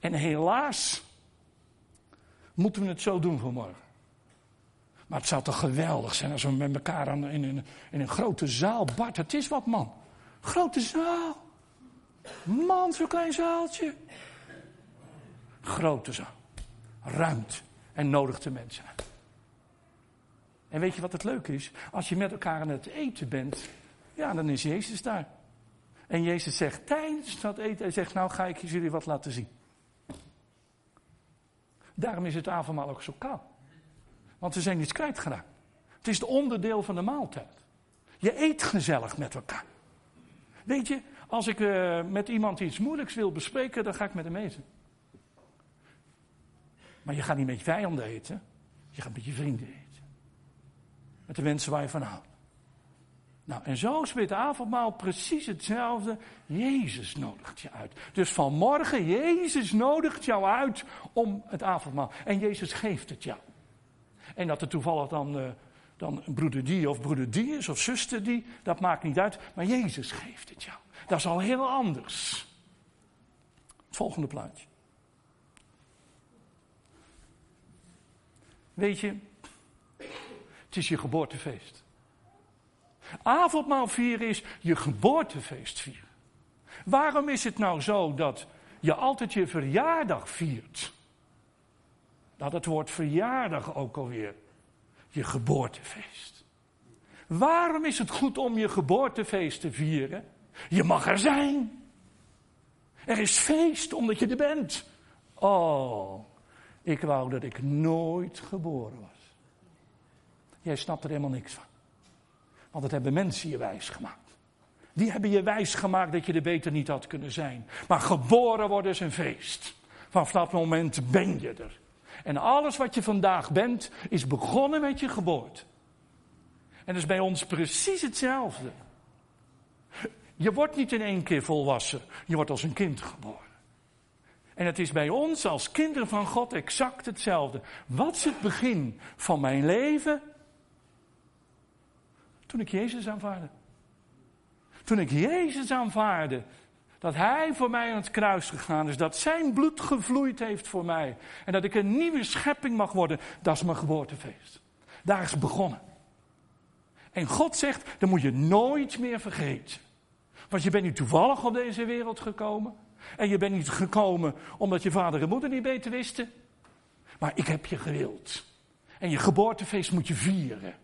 En helaas moeten we het zo doen vanmorgen. Maar het zou toch geweldig zijn als we met elkaar in, een, in een grote zaal. Bart, het is wat man. Grote zaal. Man, zo'n klein zaaltje. Grote zaal. Ruimte. En nodigt de mensen. En weet je wat het leuke is? Als je met elkaar aan het eten bent, ja, dan is Jezus daar. En Jezus zegt tijdens dat eten, hij zegt, nou ga ik jullie wat laten zien. Daarom is het avondmaal ook zo koud. Want we zijn iets kwijtgeraakt. Het is het onderdeel van de maaltijd. Je eet gezellig met elkaar. Weet je, als ik uh, met iemand iets moeilijks wil bespreken, dan ga ik met hem eten. Maar je gaat niet met je vijanden eten. Je gaat met je vrienden eten. Met de mensen waar je van houdt. Nou, en zo is het avondmaal precies hetzelfde. Jezus nodigt je uit. Dus vanmorgen, Jezus nodigt jou uit om het avondmaal. En Jezus geeft het jou. En dat er toevallig dan, uh, dan broeder die of broeder die is of zuster die, dat maakt niet uit. Maar Jezus geeft het jou. Dat is al heel anders. Het volgende plaatje. Weet je, het is je geboortefeest. Avondmaal vieren is je geboortefeest vieren. Waarom is het nou zo dat je altijd je verjaardag viert? Dat woord verjaardag ook alweer. Je geboortefeest. Waarom is het goed om je geboortefeest te vieren? Je mag er zijn. Er is feest omdat je er bent. Oh, ik wou dat ik nooit geboren was. Jij snapt er helemaal niks van. Want dat hebben mensen je wijs gemaakt. Die hebben je wijs gemaakt dat je er beter niet had kunnen zijn. Maar geboren worden is een feest. Vanaf dat moment ben je er. En alles wat je vandaag bent, is begonnen met je geboorte. En dat is bij ons precies hetzelfde. Je wordt niet in één keer volwassen, je wordt als een kind geboren. En het is bij ons als kinderen van God exact hetzelfde. Wat is het begin van mijn leven? Toen ik Jezus aanvaarde. Toen ik Jezus aanvaarde, dat Hij voor mij aan het kruis gegaan is, dat Zijn bloed gevloeid heeft voor mij en dat ik een nieuwe schepping mag worden, dat is mijn geboortefeest. Daar is begonnen. En God zegt, dat moet je nooit meer vergeten. Want je bent niet toevallig op deze wereld gekomen. En je bent niet gekomen omdat je vader en moeder niet beter wisten. Maar ik heb je gewild. En je geboortefeest moet je vieren.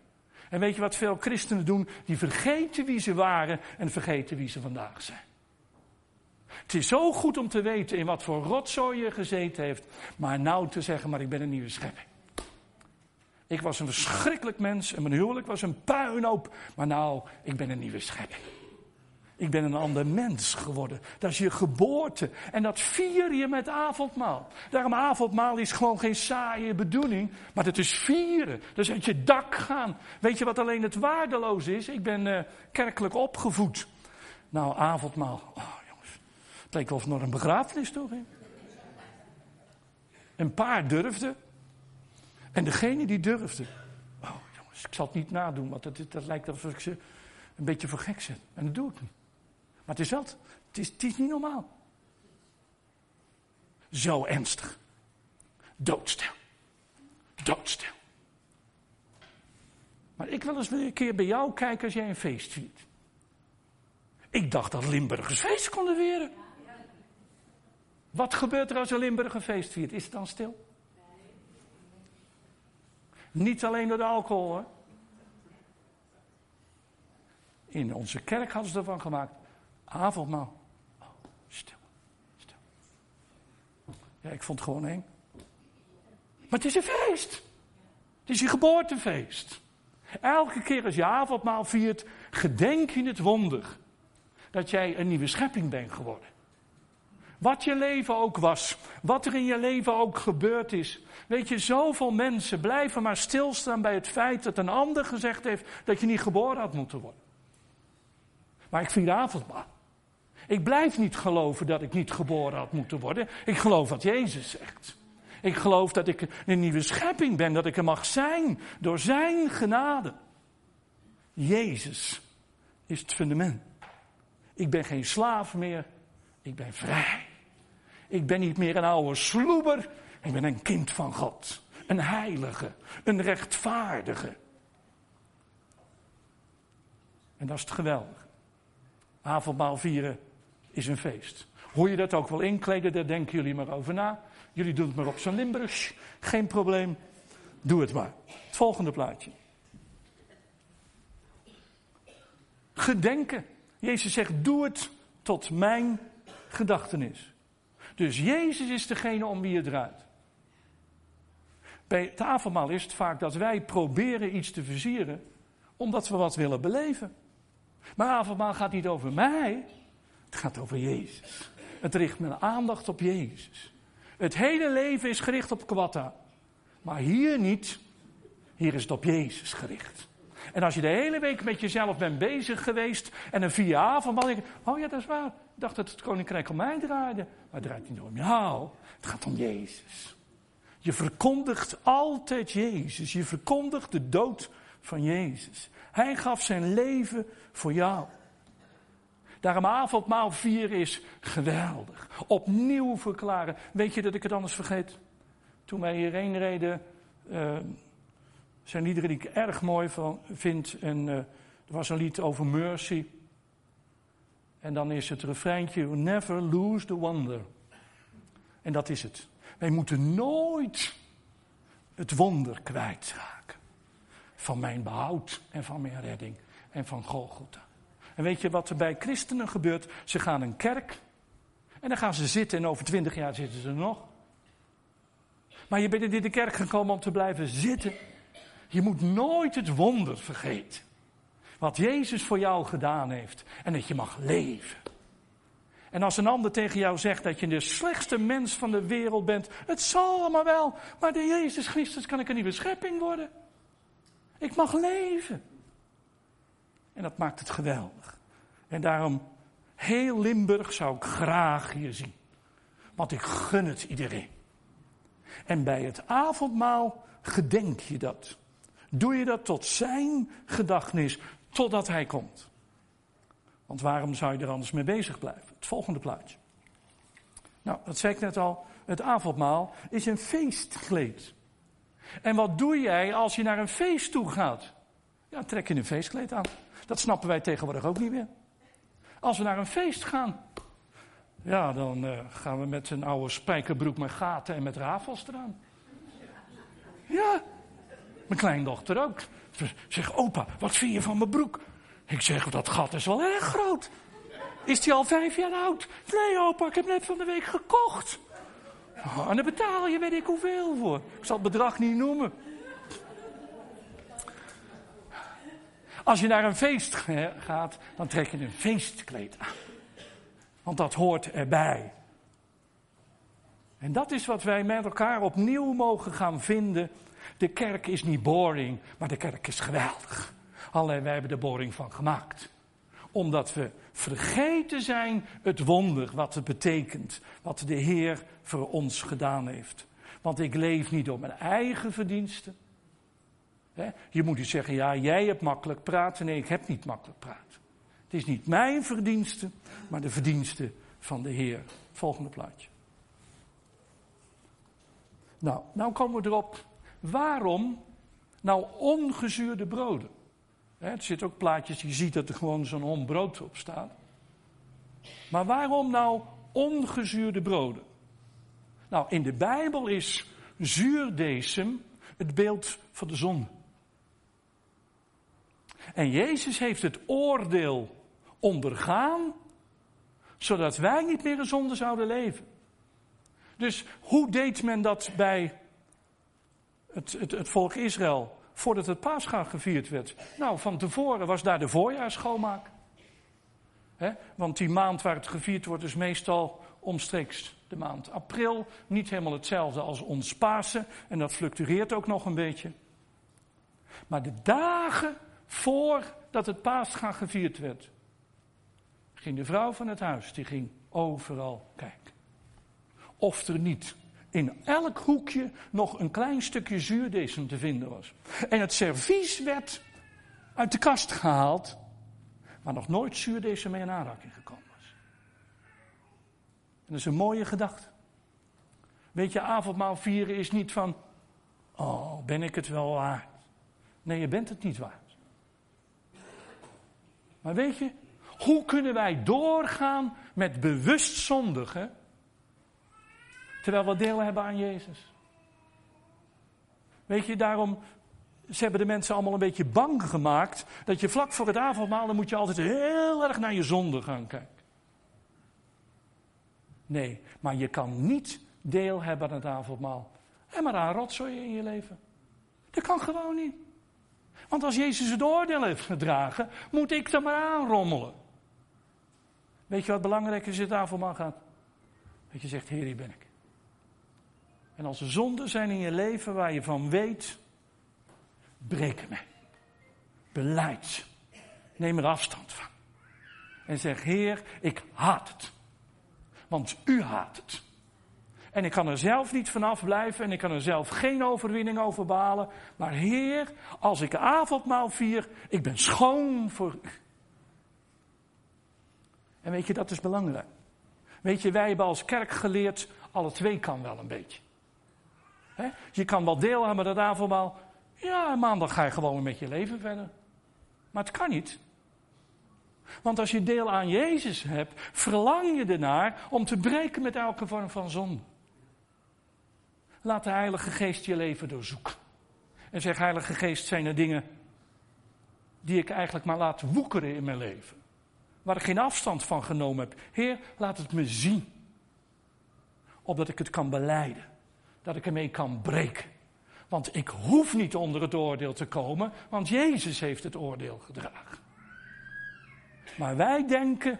En weet je wat veel christenen doen? Die vergeten wie ze waren en vergeten wie ze vandaag zijn. Het is zo goed om te weten in wat voor rotzooi je gezeten heeft, maar nou te zeggen, maar ik ben een nieuwe schepping. Ik was een verschrikkelijk mens en mijn huwelijk was een puinhoop, maar nou, ik ben een nieuwe schepping. Ik ben een ander mens geworden. Dat is je geboorte. En dat vier je met avondmaal. Daarom avondmaal is gewoon geen saaie bedoeling. Maar het is vieren. Dus uit je dak gaan. Weet je wat alleen het waardeloos is? Ik ben uh, kerkelijk opgevoed. Nou, avondmaal. Oh. Het leek of nog een begrafenis toch? Hè? Een paar durfden. En degene die durfde. Oh jongens, ik zal het niet nadoen. Want dat, dat lijkt alsof ik ze een beetje voor gek zet. En dat doe ik niet. Maar het is wat? Het is, het is niet normaal. Zo ernstig. Doodstil. Doodstil. Maar ik wil eens weer een keer bij jou kijken als jij een feest viert. Ik dacht dat Limburgers feest konden vieren. Wat gebeurt er als een Limburger feest viert? Is het dan stil? Niet alleen door de alcohol, hè? in onze kerk hadden ze ervan gemaakt. Avondmaal. Oh, stil, stil. Ja, ik vond het gewoon eng. Maar het is een feest. Het is je geboortefeest. Elke keer als je avondmaal viert, gedenk je het wonder. Dat jij een nieuwe schepping bent geworden. Wat je leven ook was, wat er in je leven ook gebeurd is. Weet je, zoveel mensen blijven maar stilstaan bij het feit dat een ander gezegd heeft dat je niet geboren had moeten worden. Maar ik vier avondmaal. Ik blijf niet geloven dat ik niet geboren had moeten worden. Ik geloof wat Jezus zegt. Ik geloof dat ik een nieuwe schepping ben, dat ik er mag zijn door Zijn genade. Jezus is het fundament. Ik ben geen slaaf meer, ik ben vrij. Ik ben niet meer een oude sloeber, ik ben een kind van God. Een heilige, een rechtvaardige. En dat is het geweldige. Avondmaal vieren is een feest. Hoe je dat ook wel inkleden, daar denken jullie maar over na. Jullie doen het maar op zo'n Limburgs. Geen probleem. Doe het maar. Het volgende plaatje. Gedenken. Jezus zegt: Doe het tot mijn gedachtenis. Dus Jezus is degene om wie het draait. Bij het is het vaak dat wij proberen iets te versieren omdat we wat willen beleven. Maar avondmaal gaat niet over mij, het gaat over Jezus. Het richt mijn aandacht op Jezus. Het hele leven is gericht op Kwatta. Maar hier niet. Hier is het op Jezus gericht. En als je de hele week met jezelf bent bezig geweest en een vier avondmaal, denk je, oh ja, dat is waar. Dacht dat het koninkrijk om mij draaide. Maar het draait niet om jou. Het gaat om Jezus. Je verkondigt altijd Jezus. Je verkondigt de dood van Jezus. Hij gaf zijn leven voor jou. Daarom avondmaal vieren is geweldig. Opnieuw verklaren. Weet je dat ik het anders vergeet? Toen wij hierheen reden, uh, zijn liederen die ik erg mooi van, vind. En uh, er was een lied over mercy. En dan is het refreintje, never lose the wonder. En dat is het. Wij moeten nooit het wonder kwijtraken. Van mijn behoud en van mijn redding en van Golgotha. En weet je wat er bij christenen gebeurt? Ze gaan een kerk en dan gaan ze zitten en over twintig jaar zitten ze nog. Maar je bent in de kerk gekomen om te blijven zitten. Je moet nooit het wonder vergeten. Wat Jezus voor jou gedaan heeft. En dat je mag leven. En als een ander tegen jou zegt dat je de slechtste mens van de wereld bent. Het zal allemaal wel. Maar door Jezus Christus kan ik een nieuwe schepping worden. Ik mag leven. En dat maakt het geweldig. En daarom, heel Limburg zou ik graag hier zien. Want ik gun het iedereen. En bij het avondmaal gedenk je dat. Doe je dat tot zijn gedachtenis, totdat hij komt. Want waarom zou je er anders mee bezig blijven? Het volgende plaatje. Nou, dat zei ik net al. Het avondmaal is een feestkleed. En wat doe jij als je naar een feest toe gaat? Ja, trek je een feestkleed aan. Dat snappen wij tegenwoordig ook niet meer. Als we naar een feest gaan, ja, dan uh, gaan we met een oude spijkerbroek met gaten en met rafels eraan. Ja, mijn kleindochter ook. Ze zegt, opa, wat vind je van mijn broek? Ik zeg, dat gat is wel erg groot. Is die al vijf jaar oud? Nee, opa, ik heb net van de week gekocht. Oh, en dan betaal je weet ik hoeveel voor. Ik zal het bedrag niet noemen. Als je naar een feest gaat, dan trek je een feestkleed aan. Want dat hoort erbij. En dat is wat wij met elkaar opnieuw mogen gaan vinden. De kerk is niet boring, maar de kerk is geweldig. Alleen wij hebben er boring van gemaakt. Omdat we vergeten zijn het wonder wat het betekent. Wat de Heer voor ons gedaan heeft. Want ik leef niet door mijn eigen verdiensten. Je moet niet zeggen, ja, jij hebt makkelijk praten. Nee, ik heb niet makkelijk praten. Het is niet mijn verdienste, maar de verdienste van de Heer. Volgende plaatje. Nou, nou komen we erop. Waarom nou ongezuurde broden? er zitten ook plaatjes, je ziet dat er gewoon zo'n hom brood op staat. Maar waarom nou ongezuurde broden? Nou, in de Bijbel is zuurdesem het beeld van de zon. En Jezus heeft het oordeel ondergaan, zodat wij niet meer in zonde zouden leven. Dus hoe deed men dat bij het, het, volk Israël voordat het Pascha gevierd werd? Nou, van tevoren was daar de voorjaarsschoonmaak. He? Want die maand waar het gevierd wordt is meestal omstreeks de maand april. Niet helemaal hetzelfde als ons Pasen. En dat fluctueert ook nog een beetje. Maar de dagen voordat het Pascha gevierd werd, ging de vrouw van het huis, die ging overal kijken. Of er niet in elk hoekje nog een klein stukje zuurdesem te vinden was. En het servies werd uit de kast gehaald, maar nog nooit zuurdesem mee in aanraking gekomen was. En dat is een mooie gedachte. Weet je, avondmaal vieren is niet van, oh, ben ik het wel waard? Nee, je bent het niet waard. Maar weet je, hoe kunnen wij doorgaan met bewust zondigen, terwijl we deel hebben aan Jezus? Weet je, daarom, ze hebben de mensen allemaal een beetje bang gemaakt, dat je vlak voor het avondmaal, dan moet je altijd heel erg naar je zonde gaan kijken. Nee, maar je kan niet deel hebben aan het avondmaal en maar aan rotzooi in je leven. Dat kan gewoon niet. Want als Jezus het oordeel heeft gedragen, moet ik er maar aanrommelen. Weet je wat belangrijk is in het avondmaal gaat? Dat je zegt, Heer, hier ben ik. En als er zonden zijn in je leven waar je van weet, breek me. Beleid. Neem er afstand van. En zeg, Heer, ik haat het. Want u haat het. En ik kan er zelf niet vanaf blijven en ik kan er zelf geen overwinning over behalen. Maar Heer, als ik avondmaal vier, ik ben schoon voor u. En weet je, dat is belangrijk. Weet je, wij hebben als kerk geleerd, alle twee kan wel een beetje. Je kan wel deel hebben het avondmaal. Ja, maandag ga je gewoon met je leven verder. Maar het kan niet. Want als je deel aan Jezus hebt, verlang je ernaar om te breken met elke vorm van zonde. Laat de Heilige Geest je leven doorzoeken. En zeg, Heilige Geest, zijn er dingen die ik eigenlijk maar laat woekeren in mijn leven. Waar ik geen afstand van genomen heb. Heer, laat het me zien. Opdat ik het kan beleiden. Dat ik ermee kan breken. Want ik hoef niet onder het oordeel te komen, want Jezus heeft het oordeel gedragen. Maar wij denken,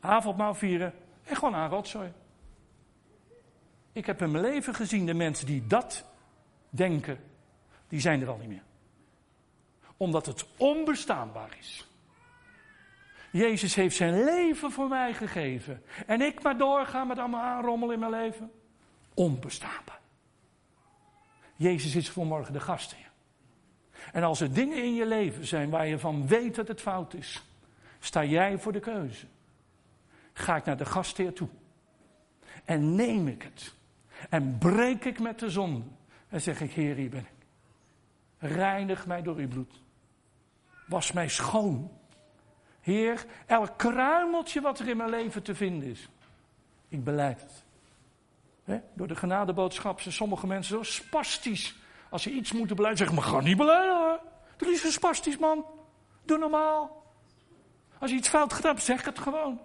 avondmaal vieren, en gewoon aan rotzooi. Ik heb in mijn leven gezien de mensen die dat denken, die zijn er al niet meer. Omdat het onbestaanbaar is. Jezus heeft zijn leven voor mij gegeven. En ik maar doorgaan met allemaal aanrommel in mijn leven. Onbestaanbaar. Jezus is vanmorgen de gast hier. En als er dingen in je leven zijn waar je van weet dat het fout is, sta jij voor de keuze. Ga ik naar de gastheer toe en neem ik het. En breek ik met de zonde. En zeg ik, Heer, hier ben ik. Reinig mij door uw bloed. Was mij schoon. Heer, elk kruimeltje wat er in mijn leven te vinden is. Ik beleid het. Door de genadeboodschap zijn sommige mensen zo spastisch. Als ze iets moeten beleiden, zeggen maar ga niet beleiden hoor. Dat is een spastisch man. Doe normaal. Als je iets fout gedaan hebt, zeg het gewoon.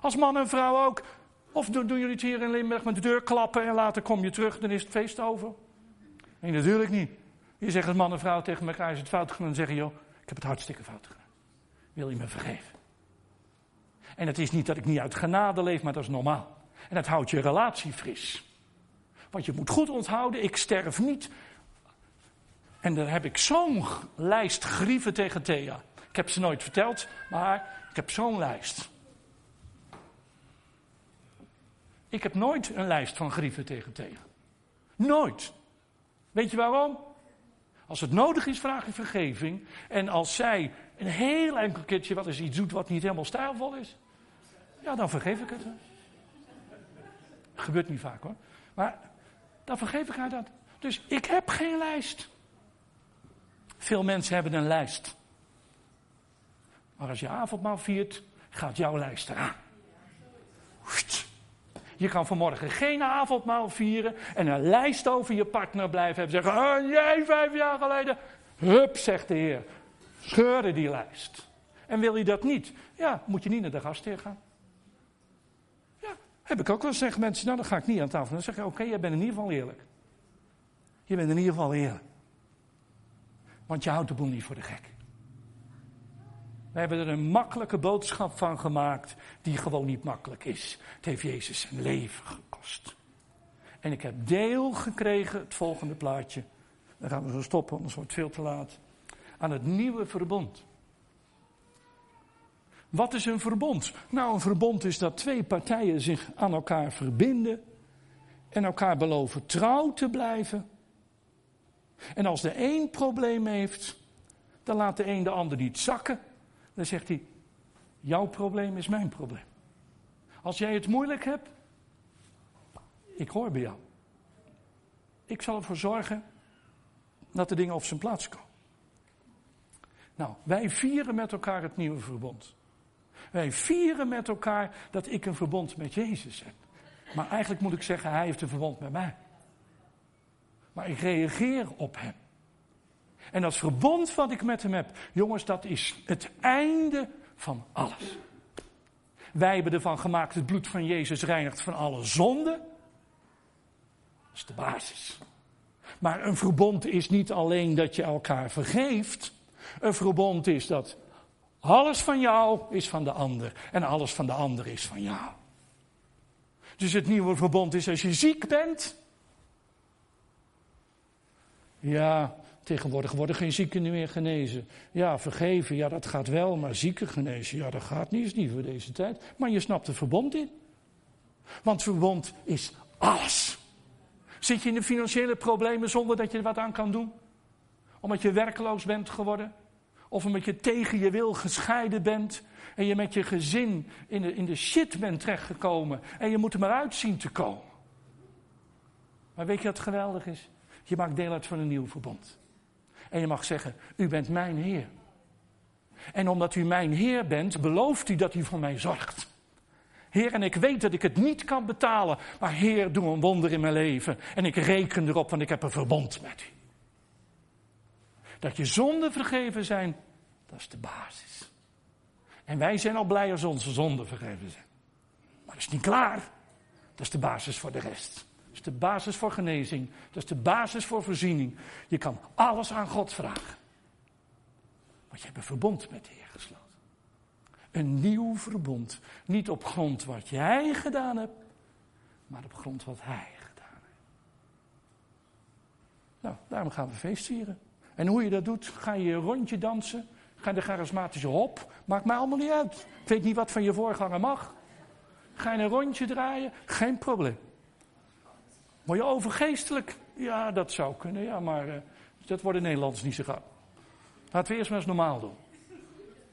Als man en vrouw ook. Of doen, jullie het hier in Limburg met de deur klappen en later kom je terug, dan is het feest over? Nee, natuurlijk niet. Je zegt als man en vrouw tegen elkaar, is het fout gedaan, dan zeggen joh, ik heb het hartstikke fout gedaan. Wil je me vergeven? En het is niet dat ik niet uit genade leef, maar dat is normaal. En dat houdt je relatie fris. Want je moet goed onthouden, ik sterf niet. En dan heb ik zo'n lijst grieven tegen Thea. Ik heb ze nooit verteld, maar ik heb zo'n lijst. Ik heb nooit een lijst van grieven tegen tegen. Nooit. Weet je waarom? Als het nodig is, vraag je vergeving. En als zij een heel enkel keertje wat is iets doet wat niet helemaal stijlvol is, ja, dan vergeef ik het. Gebeurt niet vaak hoor. Maar dan vergeef ik haar dat. Dus ik heb geen lijst. Veel mensen hebben een lijst. Maar als je avondmaal viert, gaat jouw lijst eraan. Je kan vanmorgen geen avondmaal vieren en een lijst over je partner blijven hebben. Zeggen, oh, jij vijf jaar geleden. Hup, zegt de Heer. scheuren die lijst. En wil je dat niet? Ja, moet je niet naar de gastheer gaan. Heb ik ook wel zeggen mensen, nou dan ga ik niet aan tafel. Dan zeg je, oké, jij bent in ieder geval eerlijk. Je bent in ieder geval eerlijk. Want je houdt de boel niet voor de gek. We hebben er een makkelijke boodschap van gemaakt, die gewoon niet makkelijk is. Het heeft Jezus zijn leven gekost. En ik heb deel gekregen, het volgende plaatje. Dan gaan we zo stoppen, anders wordt het veel te laat. Aan het nieuwe verbond. Wat is een verbond? Nou, een verbond is dat twee partijen zich aan elkaar verbinden en elkaar beloven trouw te blijven. En als de een probleem heeft, dan laat de een de ander niet zakken. Dan zegt hij: Jouw probleem is mijn probleem. Als jij het moeilijk hebt, ik hoor bij jou. Ik zal ervoor zorgen dat de dingen op zijn plaats komen. Nou, wij vieren met elkaar het nieuwe verbond. Wij vieren met elkaar dat ik een verbond met Jezus heb. Maar eigenlijk moet ik zeggen, hij heeft een verbond met mij. Maar ik reageer op hem. En dat verbond wat ik met hem heb, jongens, dat is het einde van alles. Wij hebben ervan gemaakt, het bloed van Jezus reinigt van alle zonde. Dat is de basis. Maar een verbond is niet alleen dat je elkaar vergeeft. Een verbond is dat alles van jou is van de ander en alles van de ander is van jou. Dus het nieuwe verbond is als je ziek bent. Ja, tegenwoordig worden geen zieken meer genezen. Ja, vergeven, ja dat gaat wel, maar zieken genezen, ja dat gaat niet, is niet voor deze tijd. Maar je snapt het verbond in. Want verbond is alles. Zit je in de financiële problemen zonder dat je er wat aan kan doen? Omdat je werkloos bent geworden? Of omdat je tegen je wil gescheiden bent en je met je gezin in de, in de shit bent terechtgekomen en je moet er maar uit zien te komen. Maar weet je wat geweldig is? Je maakt deel uit van een nieuw verbond. En je mag zeggen, u bent mijn Heer. En omdat u mijn Heer bent, belooft u dat u voor mij zorgt. Heer, en ik weet dat ik het niet kan betalen, maar Heer, doe een wonder in mijn leven. En ik reken erop, want ik heb een verbond met u. Dat je zonden vergeven zijn, dat is de basis. En wij zijn al blij als onze zonden vergeven zijn. Maar dat is niet klaar. Dat is de basis voor de rest. Dat is de basis voor genezing. Dat is de basis voor voorziening. Je kan alles aan God vragen. Want je hebt een verbond met de Heer gesloten. Een nieuw verbond. Niet op grond wat jij gedaan hebt, maar op grond wat Hij gedaan heeft. Nou, daarom gaan we feest vieren. En hoe je dat doet, ga je een rondje dansen, ga de charismatische hop, maakt mij allemaal niet uit. Ik weet niet wat van je voorganger mag. Ga je een rondje draaien, geen probleem. Word je overgeestelijk? Ja, dat zou kunnen, ja, maar uh, dat wordt in Nederlands niet zo gauw. Laten we eerst maar eens normaal doen.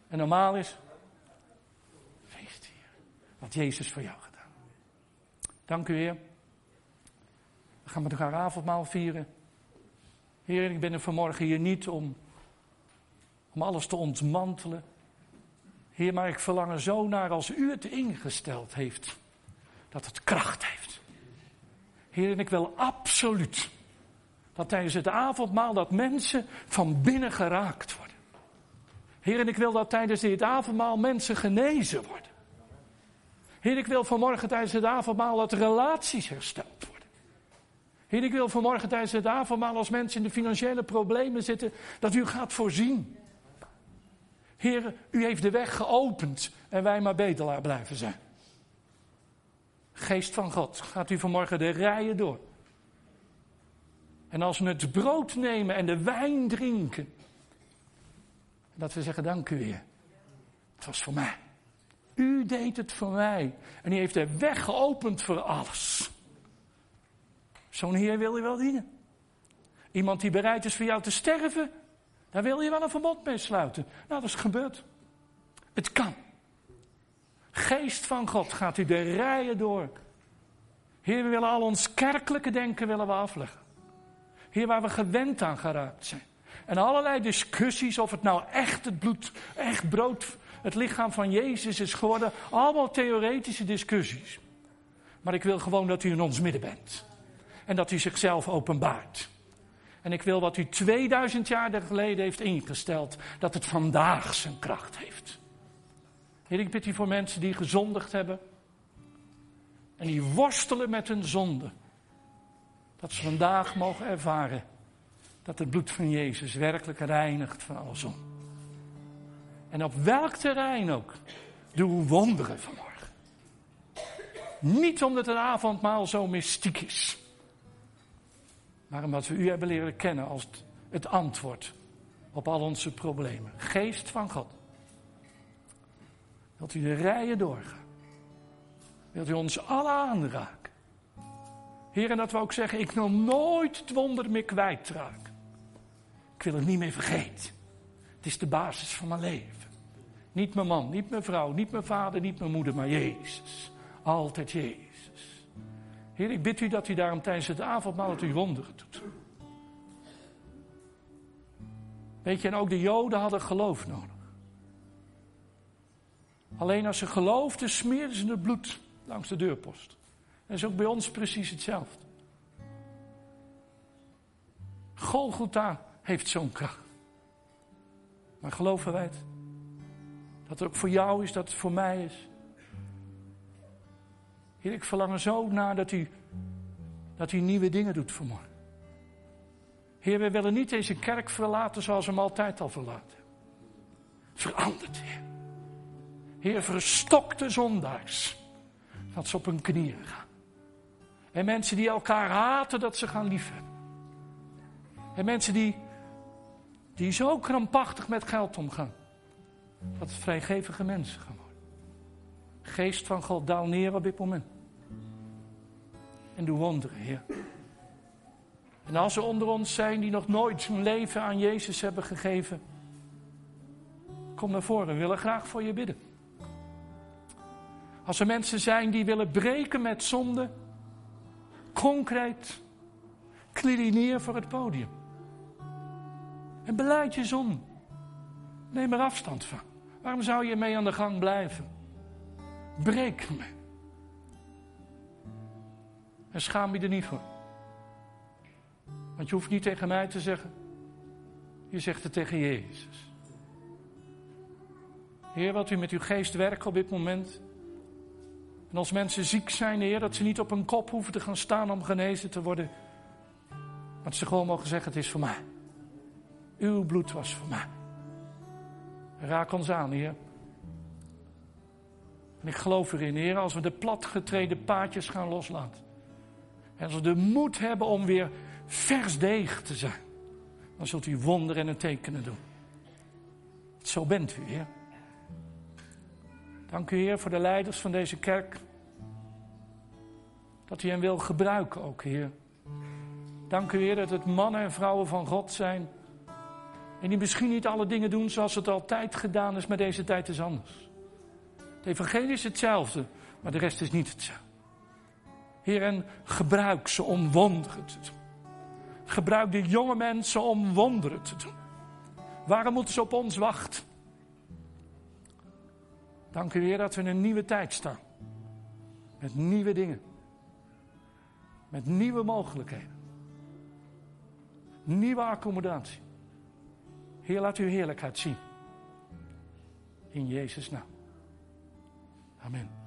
En normaal is feest hier. Wat Jezus voor jou gedaan. Dank u weer. We gaan met elkaar avondmaal vieren. Heer, ik ben er vanmorgen hier niet om, om alles te ontmantelen. Heer, maar ik verlang er zo naar als u het ingesteld heeft. Dat het kracht heeft. Heer, en ik wil absoluut dat tijdens het avondmaal dat mensen van binnen geraakt worden. Heer, en ik wil dat tijdens dit avondmaal mensen genezen worden. Heer, ik wil vanmorgen tijdens het avondmaal dat relaties hersteld. Heer, ik wil vanmorgen tijdens het avondmaal als mensen in de financiële problemen zitten, dat u gaat voorzien. Heer, u heeft de weg geopend en wij maar bedelaar blijven zijn. Geest van God, gaat u vanmorgen de rijen door. En als we het brood nemen en de wijn drinken, dat we zeggen, dank u weer. Het was voor mij. U deed het voor mij. En u heeft de weg geopend voor alles. Zo'n Heer wil je wel dienen. Iemand die bereid is voor jou te sterven, daar wil je wel een verbond mee sluiten. Nou, dat is gebeurd. Het kan. Geest van God gaat u de rijen door. Heer, we willen al ons kerkelijke denken willen we afleggen. Heer, waar we gewend aan geraakt zijn. En allerlei discussies of het nou echt het bloed, echt brood, het lichaam van Jezus is geworden. Allemaal theoretische discussies. Maar ik wil gewoon dat u in ons midden bent. En dat u zichzelf openbaart. En ik wil wat u 2000 jaar geleden heeft ingesteld, dat het vandaag zijn kracht heeft. Heer, ik bid u voor mensen die gezondigd hebben. En die worstelen met hun zonde. Dat ze vandaag mogen ervaren dat het bloed van Jezus werkelijk reinigt van alle zon. En op welk terrein ook, doe wonderen vanmorgen. Niet omdat het avondmaal zo mystiek is. Maar omdat we u hebben leren kennen als het antwoord op al onze problemen. Geest van God. Wilt u de rijen doorgaan? Wilt u ons alle aanraken? Heer, en dat we ook zeggen, ik wil nooit het wonder meer kwijtraken. Ik wil het niet meer vergeten. Het is de basis van mijn leven. Niet mijn man, niet mijn vrouw, niet mijn vader, niet mijn moeder, maar Jezus. Altijd Jezus. Ik bid u dat u daarom tijdens het avondmaal het u wonderen doet. Weet je, en ook de Joden hadden geloof nodig. Alleen als ze geloofden, smeerden ze het bloed langs de deurpost. Dat is ook bij ons precies hetzelfde. Golgotha heeft zo'n kracht. Maar geloven wij? Dat het ook voor jou is, dat het voor mij is. Heer, ik verlang er zo naar dat u, dat u nieuwe dingen doet vanmorgen. Heer, we willen niet deze kerk verlaten zoals we hem altijd al verlaten. Veranderd, Heer. Heer, verstok de zondaars. Dat ze op hun knieën gaan. En mensen die elkaar haten, dat ze gaan liefhebben. En mensen die, die zo krampachtig met geld omgaan. Dat vrijgevige mensen gaan. Geest van God, daal neer op dit moment. En doe wonderen, Heer. En als er onder ons zijn die nog nooit hun leven aan Jezus hebben gegeven, kom naar voren. We willen graag voor je bidden. Als er mensen zijn die willen breken met zonde, concreet, knie neer voor het podium. En beleid je zon. Neem er afstand van. Waarom zou je mee aan de gang blijven? Breek me. En schaam je er niet voor. Want je hoeft niet tegen mij te zeggen. Je zegt het tegen Jezus. Heer, wat u met uw geest werkt op dit moment. En als mensen ziek zijn, Heer, dat ze niet op hun kop hoeven te gaan staan om genezen te worden. Dat ze gewoon mogen zeggen: Het is voor mij. Uw bloed was voor mij. Raak ons aan, Heer. En ik geloof erin, Heer, als we de platgetreden paadjes gaan loslaten. En als we de moed hebben om weer vers deeg te zijn. Dan zult u wonderen en tekenen doen. Zo bent u, Heer. Dank u, Heer, voor de leiders van deze kerk. Dat u hen wil gebruiken ook, Heer. Dank u, Heer, dat het mannen en vrouwen van God zijn. En die misschien niet alle dingen doen zoals het altijd gedaan is, maar deze tijd is anders. Het evangelie is hetzelfde, maar de rest is niet hetzelfde. Heer, en gebruik ze om wonderen te doen. Gebruik de jonge mensen om wonderen te doen. Waarom moeten ze op ons wachten? Dank u weer dat we in een nieuwe tijd staan. Met nieuwe dingen. Met nieuwe mogelijkheden. Nieuwe accommodatie. Heer, laat uw heerlijkheid zien. In Jezus' naam. Amén.